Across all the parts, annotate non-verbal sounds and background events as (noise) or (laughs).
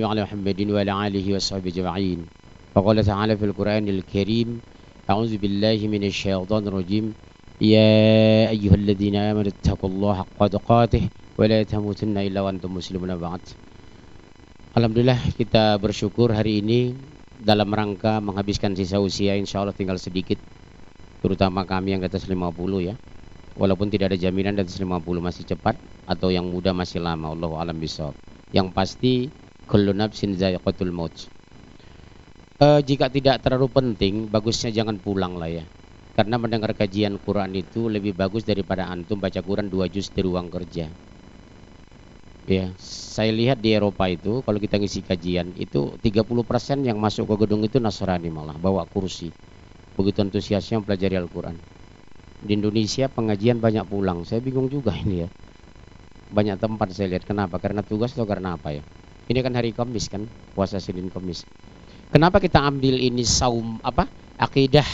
وعلى محمد وعلى آله وصحبه أجمعين. وقال تعالى في القرآن الكريم أعوذ بالله من الشيطان الرجيم. يا أيها الذين آمنوا اتقوا الله حق تقاته ولا تموتن إلا وأنتم مسلمون بعد. Alhamdulillah kita bersyukur hari ini dalam rangka menghabiskan sisa usia insya Allah tinggal sedikit terutama kami yang di atas 50 ya. Walaupun tidak ada jaminan di atas 50 masih cepat atau yang muda masih lama Allah alam bisa yang pasti kullu nafsin zaiqatul maut. E, jika tidak terlalu penting bagusnya jangan pulang lah ya. Karena mendengar kajian Quran itu lebih bagus daripada antum baca Quran dua juz di ruang kerja. Ya saya lihat di Eropa itu kalau kita ngisi kajian itu 30% yang masuk ke gedung itu Nasrani malah bawa kursi. Begitu antusiasnya mempelajari Al-Quran. Di Indonesia pengajian banyak pulang. Saya bingung juga ini ya. Banyak tempat saya lihat. Kenapa? Karena tugas atau karena apa ya ini kan hari Kamis kan puasa Senin Kamis. Kenapa kita ambil ini saum apa akidah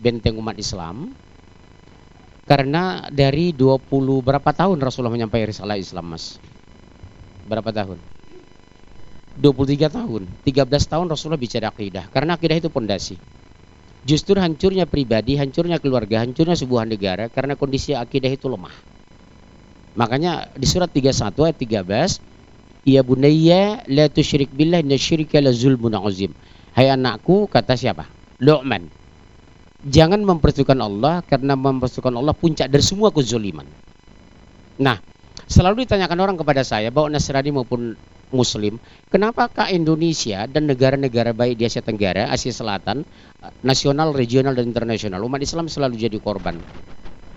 benteng umat Islam? Karena dari 20 berapa tahun Rasulullah menyampaikan risalah Islam mas? Berapa tahun? 23 tahun. 13 tahun Rasulullah bicara akidah. Karena akidah itu pondasi. Justru hancurnya pribadi hancurnya keluarga hancurnya sebuah negara karena kondisi akidah itu lemah. Makanya di surat 31 ayat 13 Ya bunayya la tusyrik billah inna syirka la zulmun azim Hai anakku kata siapa? Lu'man Jangan mempersekutukan Allah karena mempersekutukan Allah puncak dari semua kezuliman. Nah, Selalu ditanyakan orang kepada saya, bahwa Nasrani maupun Muslim, kenapakah Indonesia dan negara-negara baik di Asia Tenggara, Asia Selatan, nasional, regional, dan internasional, umat Islam selalu jadi korban?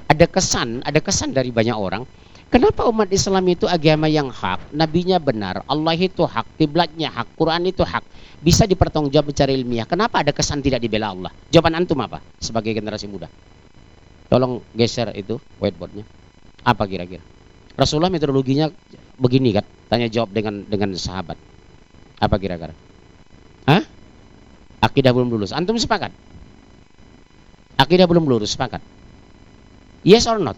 Ada kesan, ada kesan dari banyak orang, kenapa umat Islam itu agama yang hak, nabinya benar, Allah itu hak, kiblatnya hak, Quran itu hak, bisa dipertanggungjawab secara ilmiah. Kenapa ada kesan tidak dibela Allah? Jawaban antum apa sebagai generasi muda? Tolong geser itu whiteboardnya. Apa kira-kira? Rasulullah metodologinya begini kan, tanya jawab dengan dengan sahabat. Apa kira-kira? Hah? Akidah belum lulus. Antum sepakat? Akidah belum lulus, sepakat? Yes or not?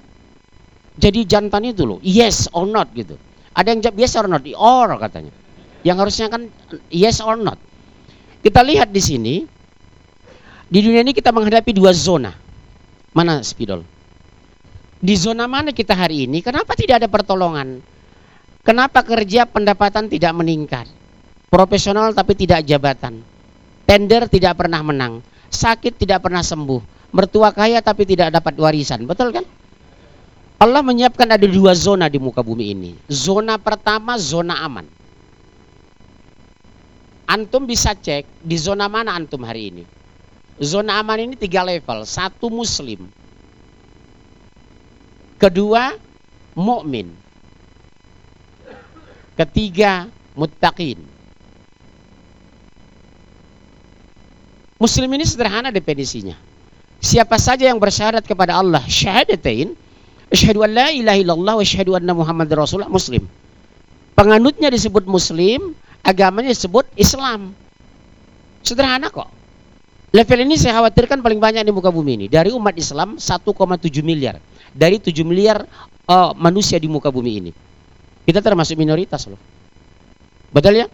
Jadi jantan itu loh, yes or not gitu. Ada yang jawab yes or not, or katanya. Yang harusnya kan yes or not. Kita lihat di sini, di dunia ini kita menghadapi dua zona. Mana spidol? Di zona mana kita hari ini? Kenapa tidak ada pertolongan? Kenapa kerja pendapatan tidak meningkat? Profesional tapi tidak jabatan. Tender tidak pernah menang. Sakit tidak pernah sembuh. Mertua kaya tapi tidak dapat warisan. Betul kan? Allah menyiapkan ada dua zona di muka bumi ini. Zona pertama zona aman. Antum bisa cek di zona mana antum hari ini. Zona aman ini tiga level. Satu muslim, Kedua, mukmin. Ketiga, muttaqin. Muslim ini sederhana definisinya. Siapa saja yang bersyahadat kepada Allah syahadatain, asyhadu an la ilaha illallah wa asyhadu anna Muhammad rasulullah muslim. Penganutnya disebut muslim, agamanya disebut Islam. Sederhana kok. Level ini saya khawatirkan paling banyak di muka bumi ini. Dari umat Islam 1,7 miliar dari 7 miliar uh, manusia di muka bumi ini. Kita termasuk minoritas loh. Betul ya?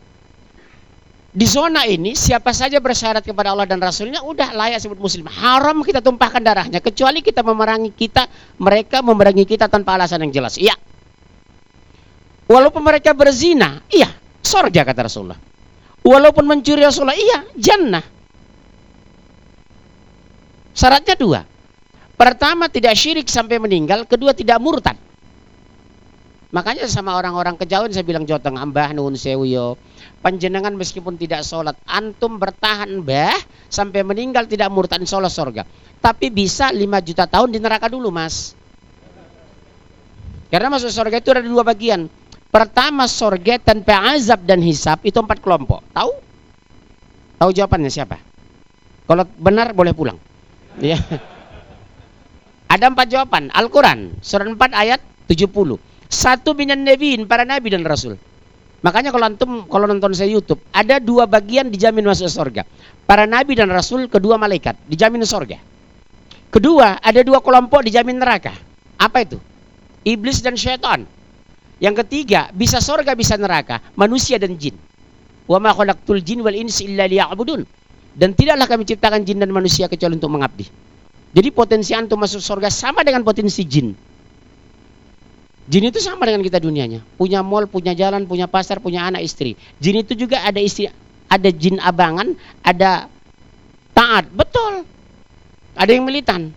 Di zona ini siapa saja bersyarat kepada Allah dan Rasulnya udah layak sebut muslim. Haram kita tumpahkan darahnya kecuali kita memerangi kita, mereka memerangi kita tanpa alasan yang jelas. Iya. Walaupun mereka berzina, iya, sorga kata Rasulullah. Walaupun mencuri Rasulullah, iya, jannah. Syaratnya dua. Pertama tidak syirik sampai meninggal, kedua tidak murtad. Makanya sama orang-orang kejauhan saya bilang joteng ambah nuhun sewu yo. Panjenengan meskipun tidak sholat, antum bertahan bah sampai meninggal tidak murtad sholat sorga. Tapi bisa 5 juta tahun di neraka dulu mas. Karena masuk sorga itu ada dua bagian. Pertama sorga tanpa azab dan hisap itu empat kelompok. Tahu? Tahu jawabannya siapa? Kalau benar boleh pulang. Ya. Ada empat jawaban. Al-Quran. Surat 4 ayat 70. Satu minan nebiin, para nabi dan rasul. Makanya kalau antum kalau nonton saya YouTube, ada dua bagian dijamin masuk surga. Para nabi dan rasul, kedua malaikat dijamin surga. Kedua, ada dua kelompok dijamin neraka. Apa itu? Iblis dan syaitan. Yang ketiga, bisa surga bisa neraka, manusia dan jin. Wa ma khalaqtul jin wal insi illa liya'budun. Dan tidaklah kami ciptakan jin dan manusia kecuali untuk mengabdi. Jadi potensi antum masuk surga sama dengan potensi jin. Jin itu sama dengan kita dunianya. Punya mall, punya jalan, punya pasar, punya anak istri. Jin itu juga ada istri, ada jin abangan, ada taat. Betul. Ada yang militan.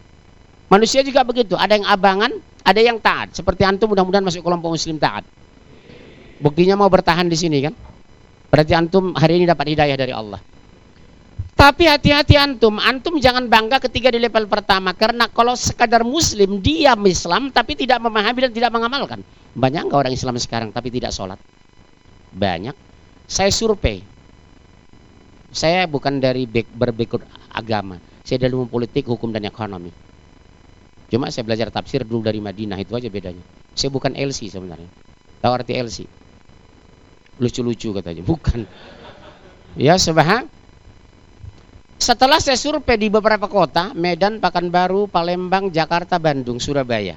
Manusia juga begitu. Ada yang abangan, ada yang taat. Seperti antum mudah-mudahan masuk kelompok muslim taat. Buktinya mau bertahan di sini kan? Berarti antum hari ini dapat hidayah dari Allah. Tapi hati-hati antum, antum jangan bangga ketika di level pertama karena kalau sekadar muslim dia Islam tapi tidak memahami dan tidak mengamalkan. Banyak nggak orang Islam sekarang tapi tidak sholat? Banyak. Saya survei. Saya bukan dari berbackground agama. Saya dari ilmu politik, hukum dan ekonomi. Cuma saya belajar tafsir dulu dari Madinah itu aja bedanya. Saya bukan LC sebenarnya. Tahu arti LC? Lucu-lucu katanya. Bukan. Ya, sebahang setelah saya survei di beberapa kota, Medan, Pekanbaru, Palembang, Jakarta, Bandung, Surabaya.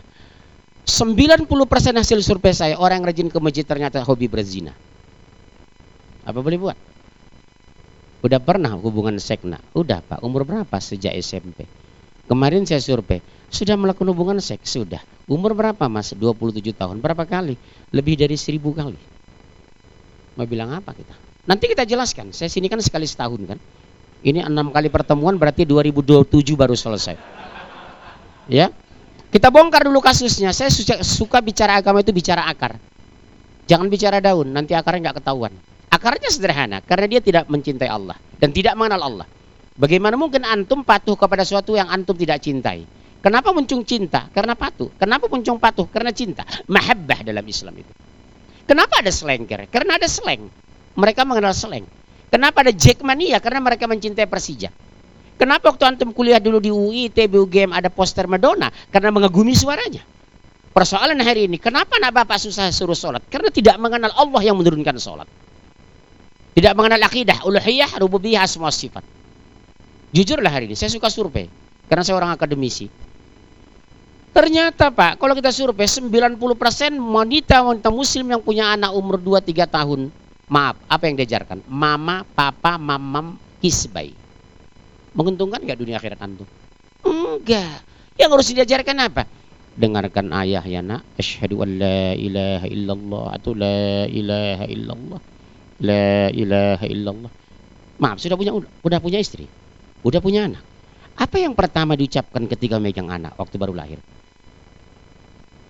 90% hasil survei saya orang yang rajin ke masjid ternyata hobi berzina. Apa boleh buat? Udah pernah hubungan sekna? Udah pak, umur berapa sejak SMP? Kemarin saya survei, sudah melakukan hubungan seks? Sudah. Umur berapa mas? 27 tahun. Berapa kali? Lebih dari 1000 kali. Mau bilang apa kita? Nanti kita jelaskan. Saya sini kan sekali setahun kan. Ini enam kali pertemuan berarti 2027 baru selesai. Ya, kita bongkar dulu kasusnya. Saya suka, bicara agama itu bicara akar. Jangan bicara daun, nanti akarnya nggak ketahuan. Akarnya sederhana, karena dia tidak mencintai Allah dan tidak mengenal Allah. Bagaimana mungkin antum patuh kepada sesuatu yang antum tidak cintai? Kenapa muncul cinta? Karena patuh. Kenapa muncul patuh? Karena cinta. Mahabbah dalam Islam itu. Kenapa ada selengker? Karena ada seleng. Mereka mengenal seleng. Kenapa ada Jackmania? Karena mereka mencintai Persija. Kenapa waktu antum kuliah dulu di UI, ITB, UGM ada poster Madonna? Karena mengagumi suaranya. Persoalan hari ini, kenapa anak bapak susah suruh sholat? Karena tidak mengenal Allah yang menurunkan sholat. Tidak mengenal akidah, uluhiyah, rububiyah, semua sifat. Jujurlah hari ini, saya suka survei. Karena saya orang akademisi. Ternyata Pak, kalau kita survei 90% wanita wanita muslim yang punya anak umur 2-3 tahun Maaf, apa yang diajarkan? Mama, papa, mamam, hisbai. Menguntungkan nggak dunia akhirat antum? Enggak. Yang harus diajarkan apa? Dengarkan ayah ya nak. Asyhadu an la ilaha illallah atau la ilaha illallah. La ilaha illallah. Maaf, sudah punya udah punya istri. Udah punya anak. Apa yang pertama diucapkan ketika megang anak waktu baru lahir?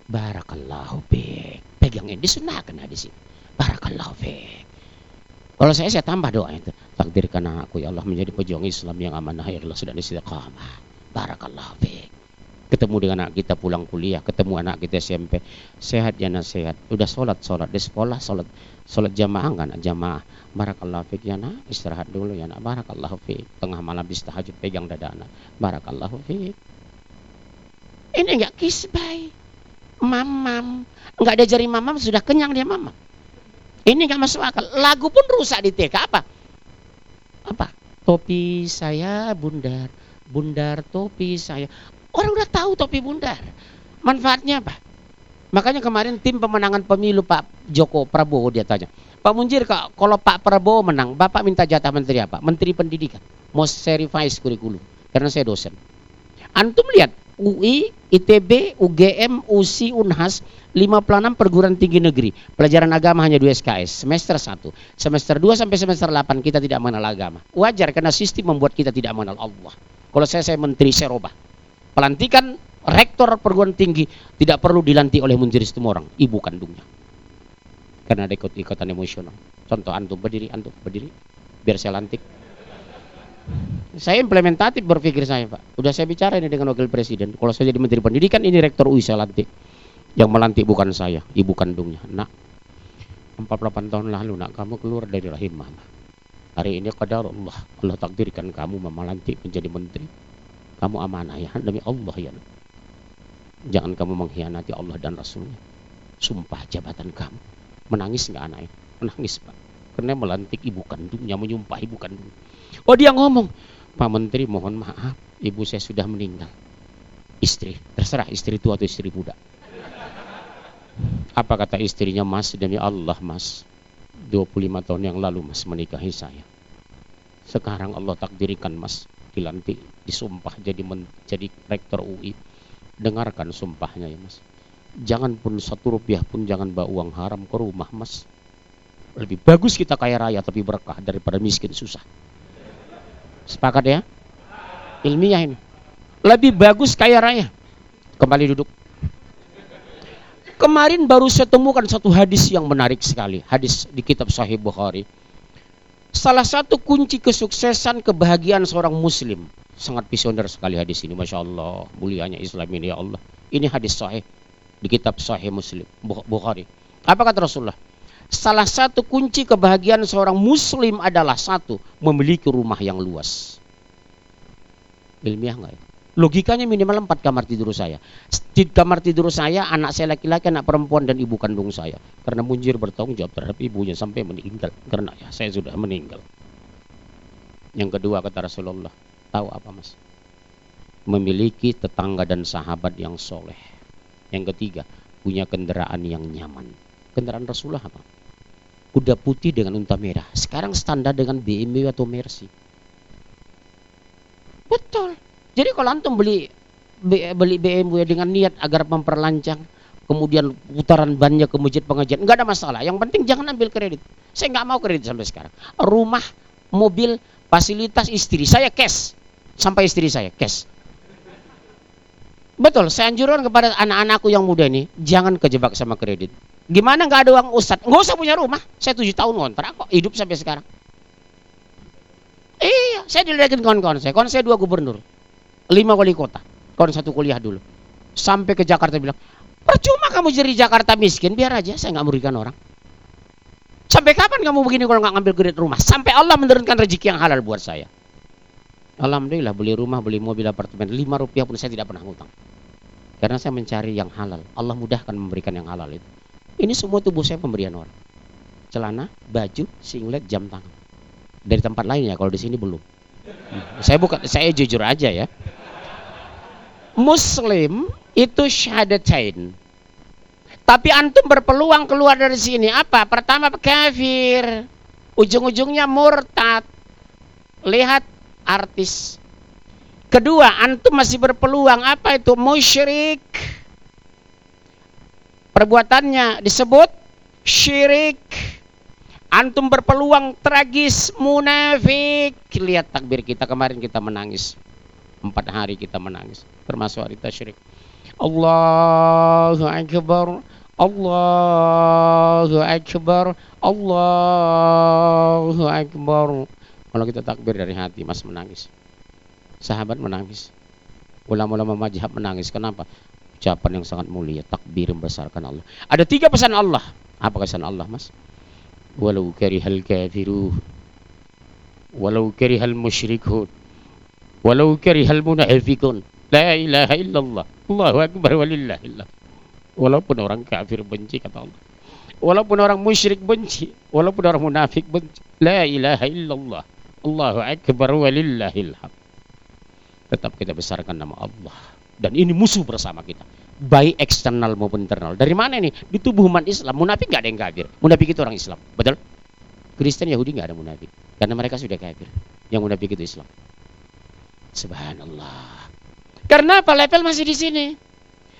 Barakallahu fiik. Pegang ini disunahkan hadis ini. Barakallahu fiik. Kalau saya saya tambah doa itu. Takdirkan anakku ya Allah menjadi pejuang Islam yang amanah Allah sudah istiqamah. Barakallahu fiik. Ketemu dengan anak kita pulang kuliah, ketemu anak kita SMP, sehat ya nak sehat. Udah sholat sholat di sekolah sholat sholat jamaah enggak nak jamaah. Barakallahu fiik ya nak istirahat dulu ya nak. Barakallahu fiik. Tengah malam di tahajud pegang dada anak. Barakallahu fiik. Ini enggak kisbai. Mamam. Enggak ada jari mamam sudah kenyang dia mamam. Ini nggak masuk akal. Lagu pun rusak di TK apa? Apa? Topi saya bundar, bundar topi saya. Orang udah tahu topi bundar. Manfaatnya apa? Makanya kemarin tim pemenangan pemilu Pak Joko Prabowo dia tanya, Pak Munjir kalau Pak Prabowo menang, Bapak minta jatah menteri apa? Menteri Pendidikan. Mau revise kurikulum karena saya dosen. Antum lihat UI, ITB, UGM, USI, UNHAS 56 perguruan tinggi negeri. Pelajaran agama hanya 2 SKS, semester 1. Semester 2 sampai semester 8 kita tidak mengenal agama. Wajar karena sistem membuat kita tidak mengenal Allah. Kalau saya saya menteri saya robah. Pelantikan rektor perguruan tinggi tidak perlu dilantik oleh menteri semua orang, ibu kandungnya. Karena ada ikut-ikutan emosional. Contoh antum berdiri, antum berdiri, biar saya lantik. Saya implementatif berpikir saya, Pak. Udah saya bicara ini dengan wakil presiden. Kalau saya jadi menteri pendidikan, ini rektor UI saya lantik. Yang melantik bukan saya, ibu kandungnya. Nak, 48 tahun lalu nak kamu keluar dari rahim mama. Hari ini kadar Allah, Allah takdirkan kamu mama lantik menjadi menteri. Kamu amanah ya demi Allah ya. Jangan kamu mengkhianati Allah dan Rasulnya. Sumpah jabatan kamu. Menangis nggak anaknya? Menangis pak. Karena melantik ibu kandungnya, menyumpah ibu kandung. Oh dia ngomong, Pak Menteri mohon maaf, ibu saya sudah meninggal. Istri, terserah istri tua atau istri muda. Apa kata istrinya, Mas, demi Allah, Mas. 25 tahun yang lalu mas menikahi saya. Sekarang Allah takdirkan mas dilantik, disumpah jadi men, jadi rektor UI. Dengarkan sumpahnya ya mas. Jangan pun satu rupiah pun jangan bawa uang haram ke rumah mas. Lebih bagus kita kaya raya tapi berkah daripada miskin susah. Sepakat ya? Ilmiah ini. Lebih bagus kaya raya. Kembali duduk. Kemarin baru saya temukan satu hadis yang menarik sekali. Hadis di kitab Sahih Bukhari. Salah satu kunci kesuksesan kebahagiaan seorang muslim. Sangat visioner sekali hadis ini. Masya Allah. Mulianya Islam ini ya Allah. Ini hadis sahih. Di kitab Sahih Muslim. Bukhari. Apa kata Rasulullah? Salah satu kunci kebahagiaan seorang muslim adalah satu. Memiliki rumah yang luas. Ilmiah nggak ya? Logikanya minimal empat kamar tidur saya. Kamar tidur saya, anak saya laki-laki, anak perempuan dan ibu kandung saya. Karena Munjir bertanggung jawab terhadap ibunya sampai meninggal. Karena ya saya sudah meninggal. Yang kedua kata Rasulullah, tahu apa mas? Memiliki tetangga dan sahabat yang soleh. Yang ketiga, punya kendaraan yang nyaman. Kendaraan Rasulullah apa? Kuda putih dengan unta merah. Sekarang standar dengan BMW atau Mercy. Betul. Jadi kalau antum beli beli BMW dengan niat agar memperlancar kemudian putaran bannya ke masjid pengajian nggak ada masalah yang penting jangan ambil kredit saya nggak mau kredit sampai sekarang rumah mobil fasilitas istri saya cash sampai istri saya cash betul saya anjurkan kepada anak-anakku yang muda ini jangan kejebak sama kredit gimana nggak ada uang ustad nggak usah punya rumah. Saya tujuh tahun kontrak kok hidup sampai sekarang. Iya saya diledakin kawan-kawan saya. Kawan saya dua gubernur. Lima wali kota. Kawan satu kuliah dulu. Sampai ke Jakarta bilang percuma kamu jadi Jakarta miskin biar aja saya nggak merugikan orang. Sampai kapan kamu begini kalau nggak ngambil kredit rumah? Sampai Allah menurunkan rezeki yang halal buat saya. Alhamdulillah beli rumah beli mobil apartemen lima rupiah pun saya tidak pernah ngutang. Karena saya mencari yang halal. Allah mudahkan memberikan yang halal itu ini semua tubuh saya pemberian orang celana baju singlet jam tangan dari tempat lain ya kalau di sini belum saya bukan saya jujur aja ya Muslim itu syahadatain. Tapi antum berpeluang keluar dari sini apa? Pertama kafir, ujung-ujungnya murtad. Lihat artis. Kedua, antum masih berpeluang apa itu? Musyrik. Perbuatannya disebut syirik. Antum berpeluang tragis munafik. Lihat takbir kita kemarin kita menangis. Empat hari kita menangis. Termasuk hari tasyrik. Allahu Akbar. Allahu Akbar. Allahu Akbar. Kalau kita takbir dari hati, mas menangis. Sahabat menangis. Ulama-ulama majhab menangis. Kenapa? Ucapan yang sangat mulia. Takbir membesarkan Allah. Ada tiga pesan Allah. Apa pesan Allah, mas? Walau karihal kafiruh. Walau karihal musyrikun walau karihal munafiqun la ilaha illallah Allahu akbar walillahillah walaupun orang kafir benci kata Allah walaupun orang musyrik benci walaupun orang munafik benci la ilaha illallah Allahu akbar walillahillah tetap kita besarkan nama Allah dan ini musuh bersama kita baik eksternal maupun internal dari mana ini di tubuh umat Islam munafik nggak ada yang kafir munafik itu orang Islam betul Kristen Yahudi nggak ada munafik karena mereka sudah kafir yang munafik itu Islam Subhanallah. Karena apa? Level masih di sini.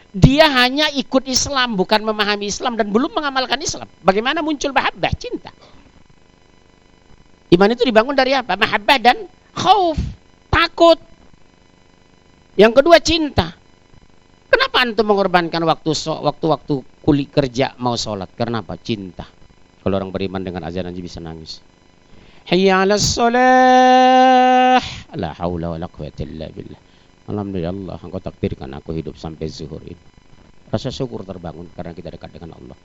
Dia hanya ikut Islam, bukan memahami Islam dan belum mengamalkan Islam. Bagaimana muncul mahabbah, cinta? Iman itu dibangun dari apa? Mahabbah dan khauf, takut. Yang kedua cinta. Kenapa antum mengorbankan waktu waktu-waktu kulit kerja mau sholat? Karena apa? Cinta. Kalau orang beriman dengan azan aja bisa nangis. Hayya 'alas salah. La haula wala quwwata illa billah. Alhamdulillah engkau takdirkan aku hidup sampai zuhur ini. Rasa syukur terbangun karena kita dekat dengan Allah.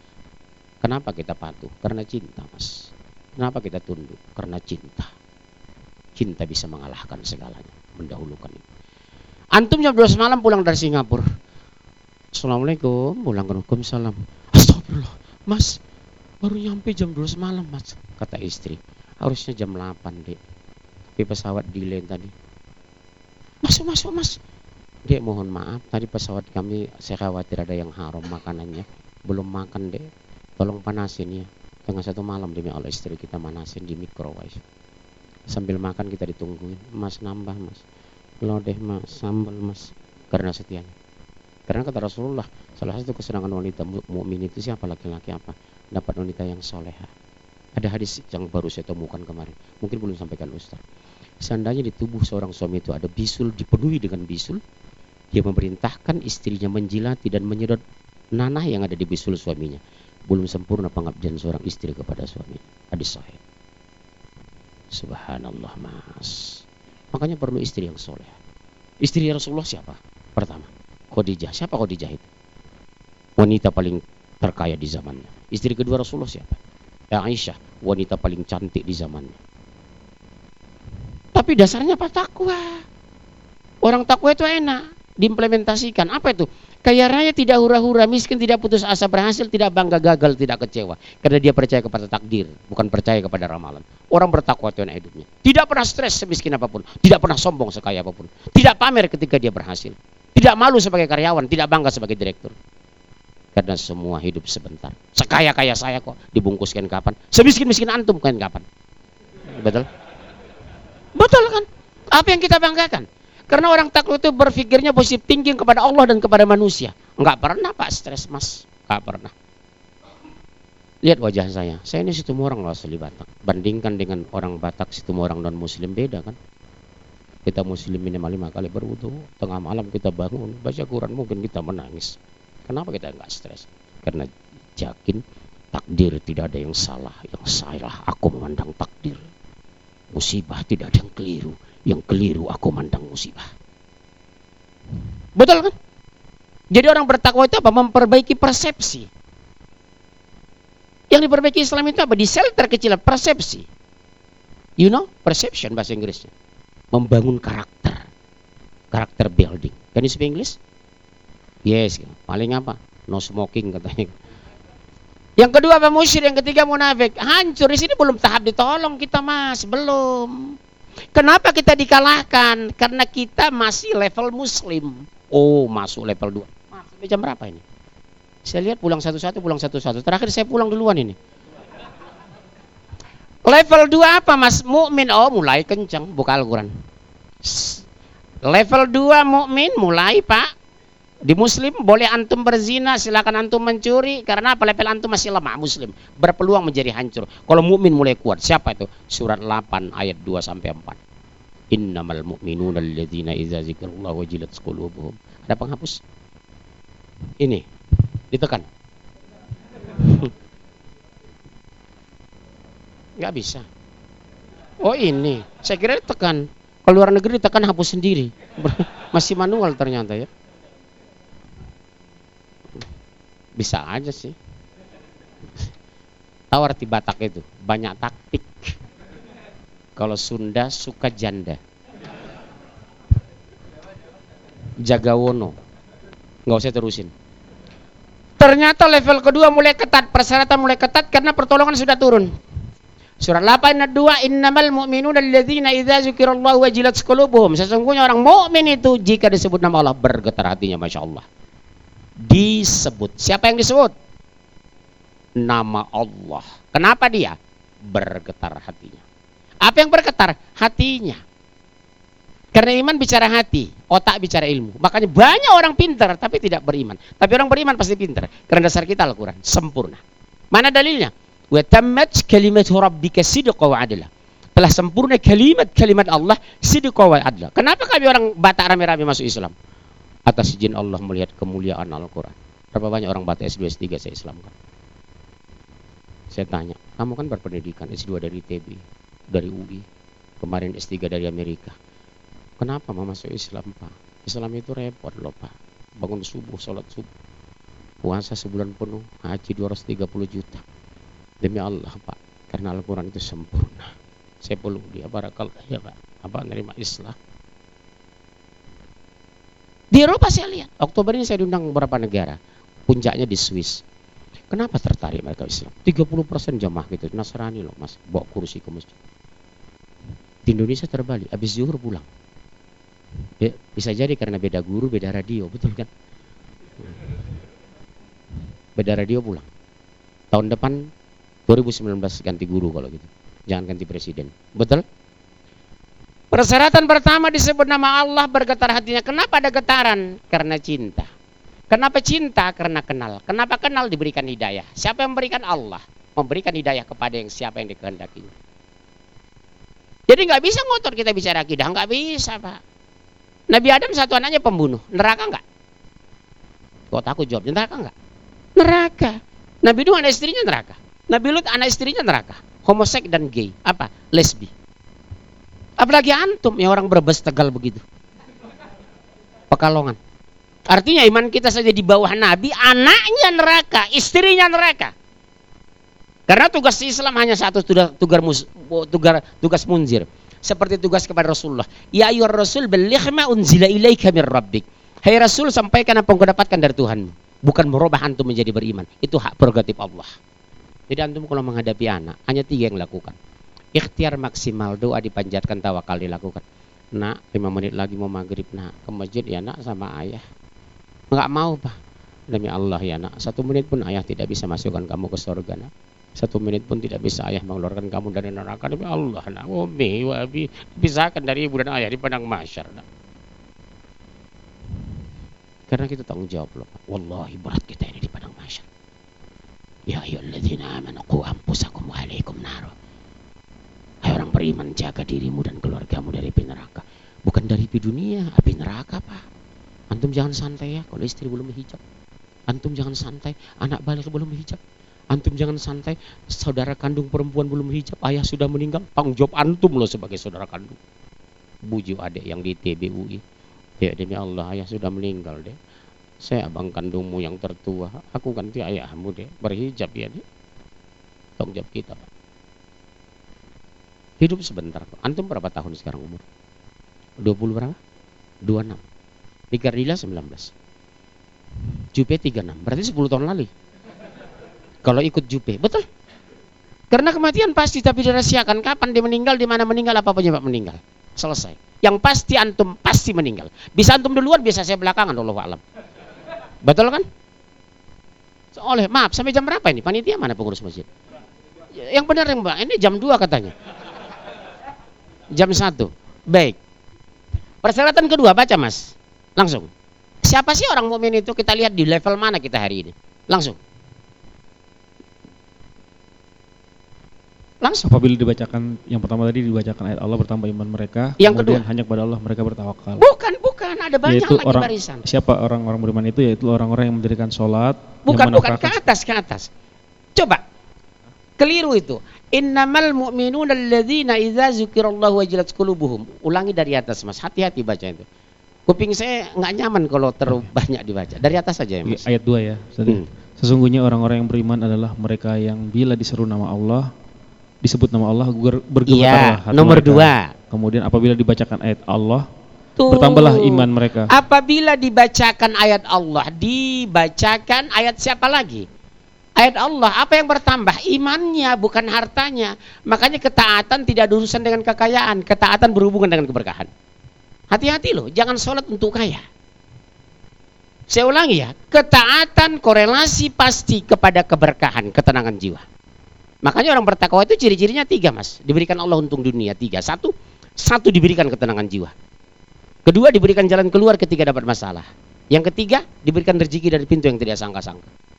Kenapa kita patuh? Karena cinta, Mas. Kenapa kita tunduk? Karena cinta. Cinta bisa mengalahkan segalanya, mendahulukan itu. Antum jam 12 malam pulang dari Singapura. Assalamualaikum, pulang ke salam. Astagfirullah, Mas, baru nyampe jam 12 malam, Mas, kata istri. Harusnya jam 8 dek Tapi pesawat delay tadi Masuk masuk mas Dek mohon maaf Tadi pesawat kami Saya khawatir ada yang haram makanannya Belum makan dek Tolong panasin ya Tengah satu malam demi Allah istri kita manasin di microwave. Sambil makan kita ditungguin. Mas nambah mas. Lodeh mas, sambal mas. Karena setianya. Karena kata Rasulullah, salah satu kesenangan wanita mukmin itu siapa laki-laki apa? Dapat wanita yang soleha. Ada hadis yang baru saya temukan kemarin. Mungkin belum sampaikan Ustaz. Seandainya di tubuh seorang suami itu ada bisul dipenuhi dengan bisul, dia memerintahkan istrinya menjilati dan menyedot nanah yang ada di bisul suaminya belum sempurna pengabdian seorang istri kepada suami. Hadis sahih. Subhanallah mas. Makanya perlu istri yang soleh. Istri Rasulullah siapa? Pertama, Khadijah. Siapa Khadijah itu? Wanita paling terkaya di zamannya. Istri kedua Rasulullah siapa? Ya Aisyah, wanita paling cantik di zamannya. Tapi dasarnya apa takwa? Orang takwa itu enak diimplementasikan. Apa itu? Kaya raya tidak hura-hura, miskin tidak putus asa, berhasil tidak bangga, gagal tidak kecewa. Karena dia percaya kepada takdir, bukan percaya kepada ramalan. Orang bertakwa itu hidupnya. Tidak pernah stres semiskin apa pun, tidak pernah sombong sekaya apa pun. Tidak pamer ketika dia berhasil. Tidak malu sebagai karyawan, tidak bangga sebagai direktur. Karena semua hidup sebentar. Sekaya-kaya saya kok dibungkuskan kapan? Semiskin-miskin antum kan kapan? Betul? Betul kan? Apa yang kita banggakan? Karena orang takut itu berpikirnya positif tinggi kepada Allah dan kepada manusia. Enggak pernah Pak stres Mas, enggak pernah. Lihat wajah saya. Saya ini situ orang loh asli Batak. Bandingkan dengan orang Batak situ orang non muslim beda kan. Kita muslim minimal lima kali berwudu. Tengah malam kita bangun, baca Quran mungkin kita menangis. Kenapa kita enggak stres? Karena yakin takdir tidak ada yang salah. Yang salah aku memandang takdir. Musibah tidak ada yang keliru yang keliru aku mandang musibah. Betul kan? Jadi orang bertakwa itu apa? Memperbaiki persepsi. Yang diperbaiki Islam itu apa? Di sel terkecil persepsi. You know, perception bahasa Inggrisnya. Membangun karakter. Karakter building. Can you speak English? Yes. Paling apa? No smoking katanya. Yang kedua apa musyrik, yang ketiga munafik. Hancur di sini belum tahap ditolong kita Mas, belum. Kenapa kita dikalahkan? Karena kita masih level muslim. Oh, masuk level 2. Mas, sampai jam berapa ini? Saya lihat pulang satu-satu, pulang satu-satu. Terakhir saya pulang duluan ini. Level 2 apa mas? Mukmin. Oh mulai kencang buka Al-Quran. Level 2 mukmin mulai pak. Di muslim boleh antum berzina, silakan antum mencuri karena apa level antum masih lemah muslim, berpeluang menjadi hancur. Kalau mukmin mulai kuat, siapa itu? Surat 8 ayat 2 sampai 4. Innamal mu'minuna alladzina idza zikrullah wajilat qulubuhum. Ada penghapus? Ini ditekan. (laughs) Enggak bisa. Oh ini, saya kira ditekan. Kalau luar negeri ditekan hapus sendiri. (laughs) Masih manual ternyata ya. Bisa aja sih. Tahu arti Batak itu? Banyak taktik. Kalau Sunda suka janda. Jagawono. Nggak usah terusin. Ternyata level kedua mulai ketat, persyaratan mulai ketat karena pertolongan sudah turun. Surat 8 ayat 2 innamal mu'minuna alladzina idza dzukirallahu wajilat qulubuhum. Sesungguhnya orang mukmin itu jika disebut nama Allah bergetar hatinya Masya Allah disebut. Siapa yang disebut? Nama Allah. Kenapa dia? Bergetar hatinya. Apa yang bergetar? Hatinya. Karena iman bicara hati, otak bicara ilmu. Makanya banyak orang pintar tapi tidak beriman. Tapi orang beriman pasti pintar. Karena dasar kita Al-Quran. Sempurna. Mana dalilnya? Kalimat rabbika sidqa wa adla. Telah sempurna kalimat-kalimat Allah sidqa wa adla. Kenapa kami orang Batak rame-rame masuk Islam? Atas izin Allah melihat kemuliaan Al-Quran. Berapa banyak orang baca S2, S3 saya Islamkan? Saya tanya, kamu kan berpendidikan S2 dari TB, dari UI, kemarin S3 dari Amerika. Kenapa mau masuk Islam Pak? Islam itu repot loh Pak. Bangun subuh, sholat subuh. Puasa sebulan penuh, haji 230 juta. Demi Allah Pak, karena Al-Quran itu sempurna. Saya peluk dia, barakallah ya Pak. Apa nerima Islam? Di Eropa saya lihat. Oktober ini saya diundang beberapa negara. Puncaknya di Swiss. Kenapa tertarik mereka Islam? 30% jamaah gitu. Nasrani loh mas. Bawa kursi ke masjid. Di Indonesia terbalik. Habis zuhur pulang. Ya, bisa jadi karena beda guru, beda radio. Betul kan? Beda radio pulang. Tahun depan 2019 ganti guru kalau gitu. Jangan ganti presiden. Betul? Persyaratan pertama disebut nama Allah bergetar hatinya. Kenapa ada getaran? Karena cinta. Kenapa cinta? Karena kenal. Kenapa kenal diberikan hidayah? Siapa yang memberikan Allah? Memberikan hidayah kepada yang siapa yang dikehendakinya. Jadi nggak bisa ngotot kita bicara akidah, nggak bisa pak. Nabi Adam satu anaknya pembunuh, neraka nggak? Kok takut jawab neraka nggak? Neraka. Nabi Nuh anak istrinya neraka. Nabi Lut anak istrinya neraka. Homosek dan gay. Apa? Lesbi. Apalagi antum yang orang berbes tegal begitu. Pekalongan. Artinya iman kita saja di bawah Nabi, anaknya neraka, istrinya neraka. Karena tugas Islam hanya satu tugas tugas tugas, tugas munzir. Seperti tugas kepada Rasulullah. Ya ayyuhar rasul balligh ma unzila ilaika min rabbik. Hai Rasul sampaikan apa yang kau dapatkan dari Tuhan. Bukan merubah antum menjadi beriman. Itu hak prerogatif Allah. Jadi antum kalau menghadapi anak hanya tiga yang lakukan. Ikhtiar maksimal doa dipanjatkan tawakal dilakukan. Nak lima menit lagi mau maghrib nak ke masjid ya nak sama ayah. Enggak mau pak. Demi Allah ya nak satu menit pun ayah tidak bisa masukkan kamu ke surga nak. Satu menit pun tidak bisa ayah mengeluarkan kamu dari neraka demi Allah nak umi wabi pisahkan dari ibu dan ayah di padang masyar nak. Karena kita tanggung jawab loh. Wallahi berat kita ini di padang masyar. Ya ayyuhalladzina amanu qu anfusakum wa alaikum nar. Hai orang beriman jaga dirimu dan keluargamu dari api neraka. Bukan dari api dunia, api neraka, Pak. Antum jangan santai ya kalau istri belum hijab. Antum jangan santai, anak balik belum hijab. Antum jangan santai, saudara kandung perempuan belum hijab, ayah sudah meninggal, tanggung jawab antum loh sebagai saudara kandung. Buju adik yang di TBUI. Ya demi Allah, ayah sudah meninggal deh. Saya abang kandungmu yang tertua, aku ganti ayahmu deh, berhijab ya deh. Tanggung jawab kita, Pak. Hidup sebentar. Antum berapa tahun sekarang umur? 20 berapa? 26. Nikardila 19. Jupe 36. Berarti 10 tahun lalu kalau ikut Jupe. Betul. Karena kematian pasti tapi dirahasiakan kapan dia meninggal, di mana meninggal, apa penyebab meninggal. Selesai. Yang pasti antum pasti meninggal. Bisa antum duluan, bisa saya belakangan Allah alam. Betul kan? Oleh, maaf, sampai jam berapa ini? Panitia mana pengurus masjid? Yang benar yang Mbak, ini jam 2 katanya. Jam 1. Baik. Persyaratan kedua baca Mas. Langsung. Siapa sih orang mukmin itu? Kita lihat di level mana kita hari ini. Langsung. Langsung. Apabila dibacakan yang pertama tadi dibacakan ayat Allah bertambah iman mereka. Yang kemudian kedua. hanya kepada Allah mereka bertawakal. Bukan, bukan. Ada banyak yaitu lagi orang, barisan. Siapa orang-orang beriman itu? Yaitu orang-orang yang mendirikan sholat. Bukan, bukan. Ke atas, ke atas. Coba. Keliru itu. Innamal mu'minun alladzina idza zukirallahu wajilat qulubuhum. Ulangi dari atas, Mas. Hati-hati baca itu. Kuping saya nggak nyaman kalau terlalu banyak dibaca. Dari atas saja ya, Mas. Ayat 2 ya. Hmm. Sesungguhnya orang-orang yang beriman adalah mereka yang bila diseru nama Allah disebut nama Allah bergemetarlah iya, nomor mereka. dua. Kemudian apabila dibacakan ayat Allah Tuh. bertambahlah iman mereka. Apabila dibacakan ayat Allah, dibacakan ayat siapa lagi? Ayat Allah, apa yang bertambah? Imannya, bukan hartanya. Makanya ketaatan tidak berurusan dengan kekayaan, ketaatan berhubungan dengan keberkahan. Hati-hati loh, jangan sholat untuk kaya. Saya ulangi ya, ketaatan korelasi pasti kepada keberkahan, ketenangan jiwa. Makanya orang bertakwa itu ciri-cirinya tiga mas. Diberikan Allah untung dunia tiga. Satu, satu diberikan ketenangan jiwa. Kedua diberikan jalan keluar ketika dapat masalah. Yang ketiga diberikan rezeki dari pintu yang tidak sangka-sangka.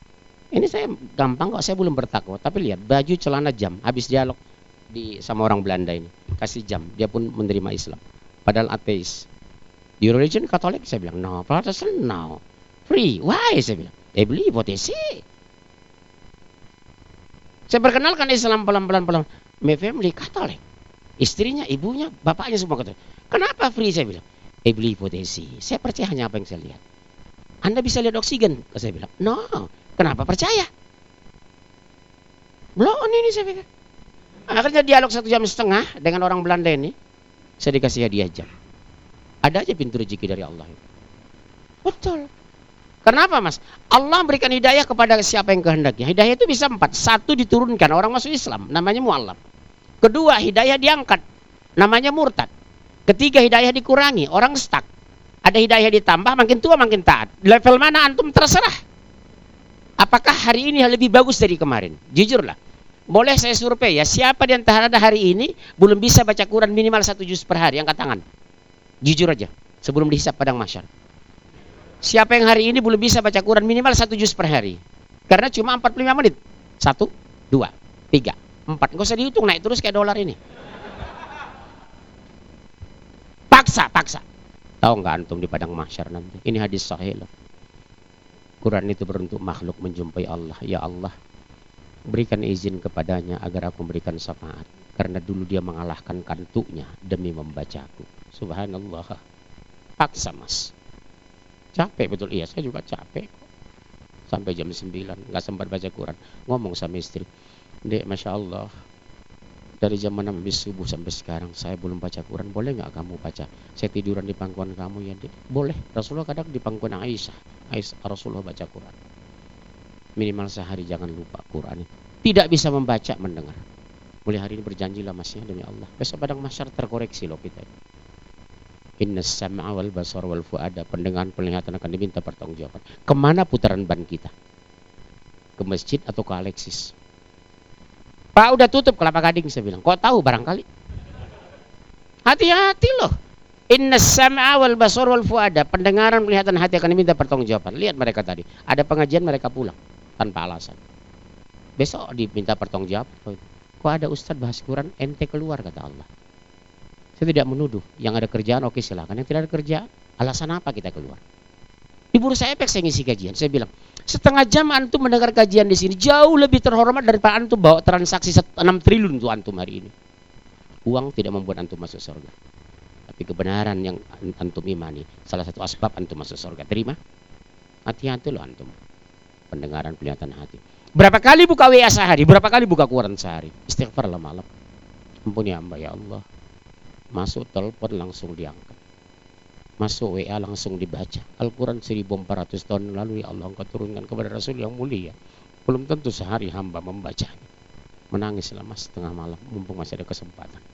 Ini saya gampang kok, saya belum bertakwa. Tapi lihat baju celana jam, habis dialog di sama orang Belanda ini kasih jam, dia pun menerima Islam. Padahal ateis. Di religion Katolik saya bilang no, Protestant no, free. Why saya bilang? Eh beli potensi. Saya perkenalkan Islam pelan-pelan pelan. My family Katolik. Istrinya, ibunya, bapaknya semua Katolik. Kenapa free saya bilang? Eh beli potensi. Saya percaya hanya apa yang saya lihat. Anda bisa lihat oksigen, saya bilang. No, kenapa percaya? Belum ini saya bilang. Akhirnya dialog satu jam setengah dengan orang Belanda ini. Saya dikasih hadiah jam. Ada aja pintu rezeki dari Allah. Betul. Kenapa mas? Allah memberikan hidayah kepada siapa yang kehendaknya. Hidayah itu bisa empat. Satu diturunkan orang masuk Islam, namanya mu'alaf. Kedua hidayah diangkat, namanya murtad. Ketiga hidayah dikurangi, orang stuck. Ada hidayah ditambah, makin tua makin taat. Level mana antum terserah. Apakah hari ini lebih bagus dari kemarin? Jujurlah. Boleh saya survei ya, siapa di antara anda hari ini belum bisa baca Quran minimal satu juz per hari? Angkat tangan. Jujur aja, sebelum dihisap padang masyar. Siapa yang hari ini belum bisa baca Quran minimal satu juz per hari? Karena cuma 45 menit. Satu, dua, tiga, empat. Gak usah dihitung, naik terus kayak dolar ini. Paksa, paksa. Tahu nggak antum di padang mahsyar nanti? Ini hadis sahih loh. Quran itu beruntuk makhluk menjumpai Allah. Ya Allah, berikan izin kepadanya agar aku memberikan syafaat. Karena dulu dia mengalahkan kantuknya demi membacaku. Subhanallah. Paksa mas. Capek betul. Iya saya juga capek sampai jam 9 nggak sempat baca Quran. Ngomong sama istri dek masya Allah dari zaman Nabi subuh sampai sekarang saya belum baca Quran. Boleh nggak kamu baca? Saya tiduran di pangkuan kamu ya dek boleh. Rasulullah kadang di pangkuan Aisyah. Aisyah Rasulullah baca Quran. Minimal sehari jangan lupa Quran. Tidak bisa membaca mendengar. Mulai hari ini berjanjilah masnya demi Allah. Besok padang masyar terkoreksi loh kita Inna sam'a wal basar wal fuada. Pendengaran penglihatan akan diminta pertanggungjawaban. Ke mana putaran ban kita? Ke masjid atau ke Alexis Pak udah tutup kelapa gading saya bilang kok tahu barangkali hati-hati loh Inna sam'a wal basar wal fuada pendengaran penglihatan hati akan diminta pertanggungjawaban lihat mereka tadi ada pengajian mereka pulang tanpa alasan. Besok diminta pertanggungjawab. Kok ada ustadz bahas Quran, ente keluar kata Allah. Saya tidak menuduh. Yang ada kerjaan oke silakan. Yang tidak ada kerjaan, alasan apa kita keluar? Di bursa efek saya ngisi kajian. Saya bilang, setengah jam antum mendengar kajian di sini jauh lebih terhormat daripada antum bawa transaksi 6 triliun untuk antum hari ini. Uang tidak membuat antum masuk surga. Tapi kebenaran yang antum imani salah satu asbab antum masuk surga. Terima? Hati-hati loh antum pendengaran penglihatan hati. Berapa kali buka WA sehari? Berapa kali buka Quran sehari? Istighfar lah malam. Ampuni hamba ya Allah. Masuk telepon langsung diangkat. Masuk WA langsung dibaca. Al-Quran 1400 tahun lalu ya Allah engkau turunkan kepada Rasul yang mulia. Belum tentu sehari hamba membacanya. Menangis selama setengah malam mumpung masih ada kesempatan.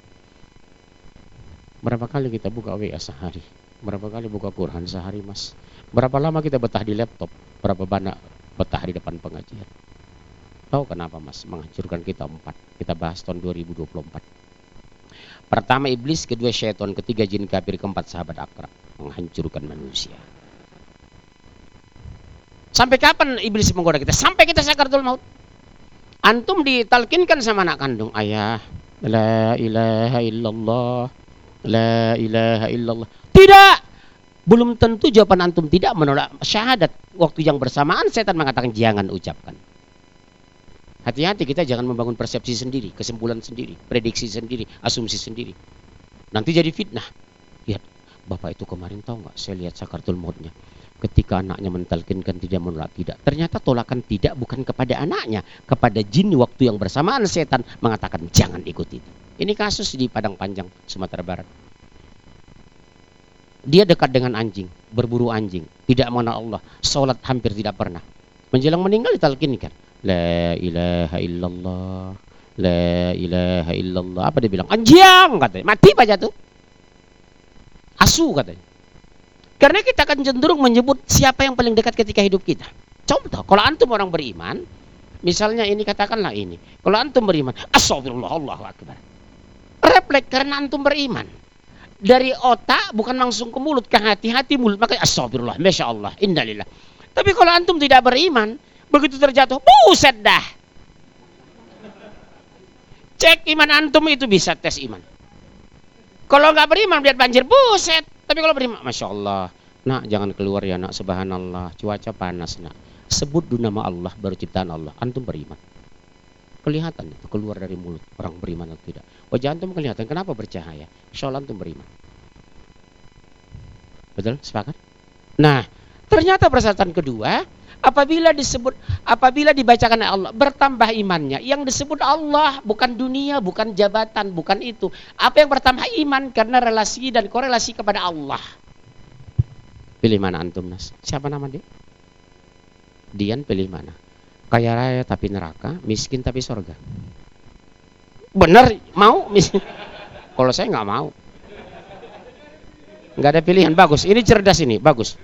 Berapa kali kita buka WA sehari? Berapa kali buka Quran sehari mas? Berapa lama kita betah di laptop? Berapa banyak betah di depan pengajian. Tahu kenapa mas menghancurkan kita empat? Kita bahas tahun 2024. Pertama iblis, kedua syaitan, ketiga jin kafir, keempat sahabat akrab menghancurkan manusia. Sampai kapan iblis menggoda kita? Sampai kita sakaratul maut. Antum ditalkinkan sama anak kandung, ayah, la ilaha illallah, la ilaha illallah. Tidak, belum tentu jawaban antum tidak menolak syahadat. Waktu yang bersamaan setan mengatakan jangan ucapkan. Hati-hati kita jangan membangun persepsi sendiri, kesimpulan sendiri, prediksi sendiri, asumsi sendiri. Nanti jadi fitnah. Lihat, bapak itu kemarin tahu nggak? Saya lihat sakartul mautnya. Ketika anaknya mentalkinkan tidak menolak tidak. Ternyata tolakan tidak bukan kepada anaknya, kepada jin waktu yang bersamaan setan mengatakan jangan ikuti itu. Ini kasus di Padang Panjang, Sumatera Barat. Dia dekat dengan anjing, berburu anjing, tidak mengenal Allah, sholat hampir tidak pernah. Menjelang meninggal ditalkinkan, La ilaha illallah, La ilaha illallah. Apa dia bilang? Anjing katanya, mati aja tuh. Asu katanya. Karena kita akan cenderung menyebut siapa yang paling dekat ketika hidup kita. Contoh, kalau antum orang beriman, misalnya ini katakanlah ini. Kalau antum beriman, astagfirullah Allahu akbar. Refleks karena antum beriman dari otak bukan langsung ke mulut ke hati hati mulut makanya astagfirullah masya Allah innalillah tapi kalau antum tidak beriman begitu terjatuh buset dah. Cek iman antum itu bisa tes iman. Kalau nggak beriman lihat banjir buset. Tapi kalau beriman masya Allah. Nak jangan keluar ya nak. Subhanallah. Cuaca panas nak. Sebut nama Allah baru ciptaan Allah. Antum beriman. Kelihatan itu keluar dari mulut orang beriman atau tidak. Wajah antum kelihatan. Kenapa bercahaya? Insya antum beriman. Betul? Sepakat? Nah ternyata persyaratan kedua apabila disebut apabila dibacakan Allah bertambah imannya yang disebut Allah bukan dunia bukan jabatan bukan itu apa yang bertambah iman karena relasi dan korelasi kepada Allah pilih mana antum nas siapa nama dia Dian pilih mana kaya raya tapi neraka, miskin tapi sorga. Benar mau? (laughs) Kalau saya nggak mau. Nggak ada pilihan bagus. Ini cerdas ini bagus.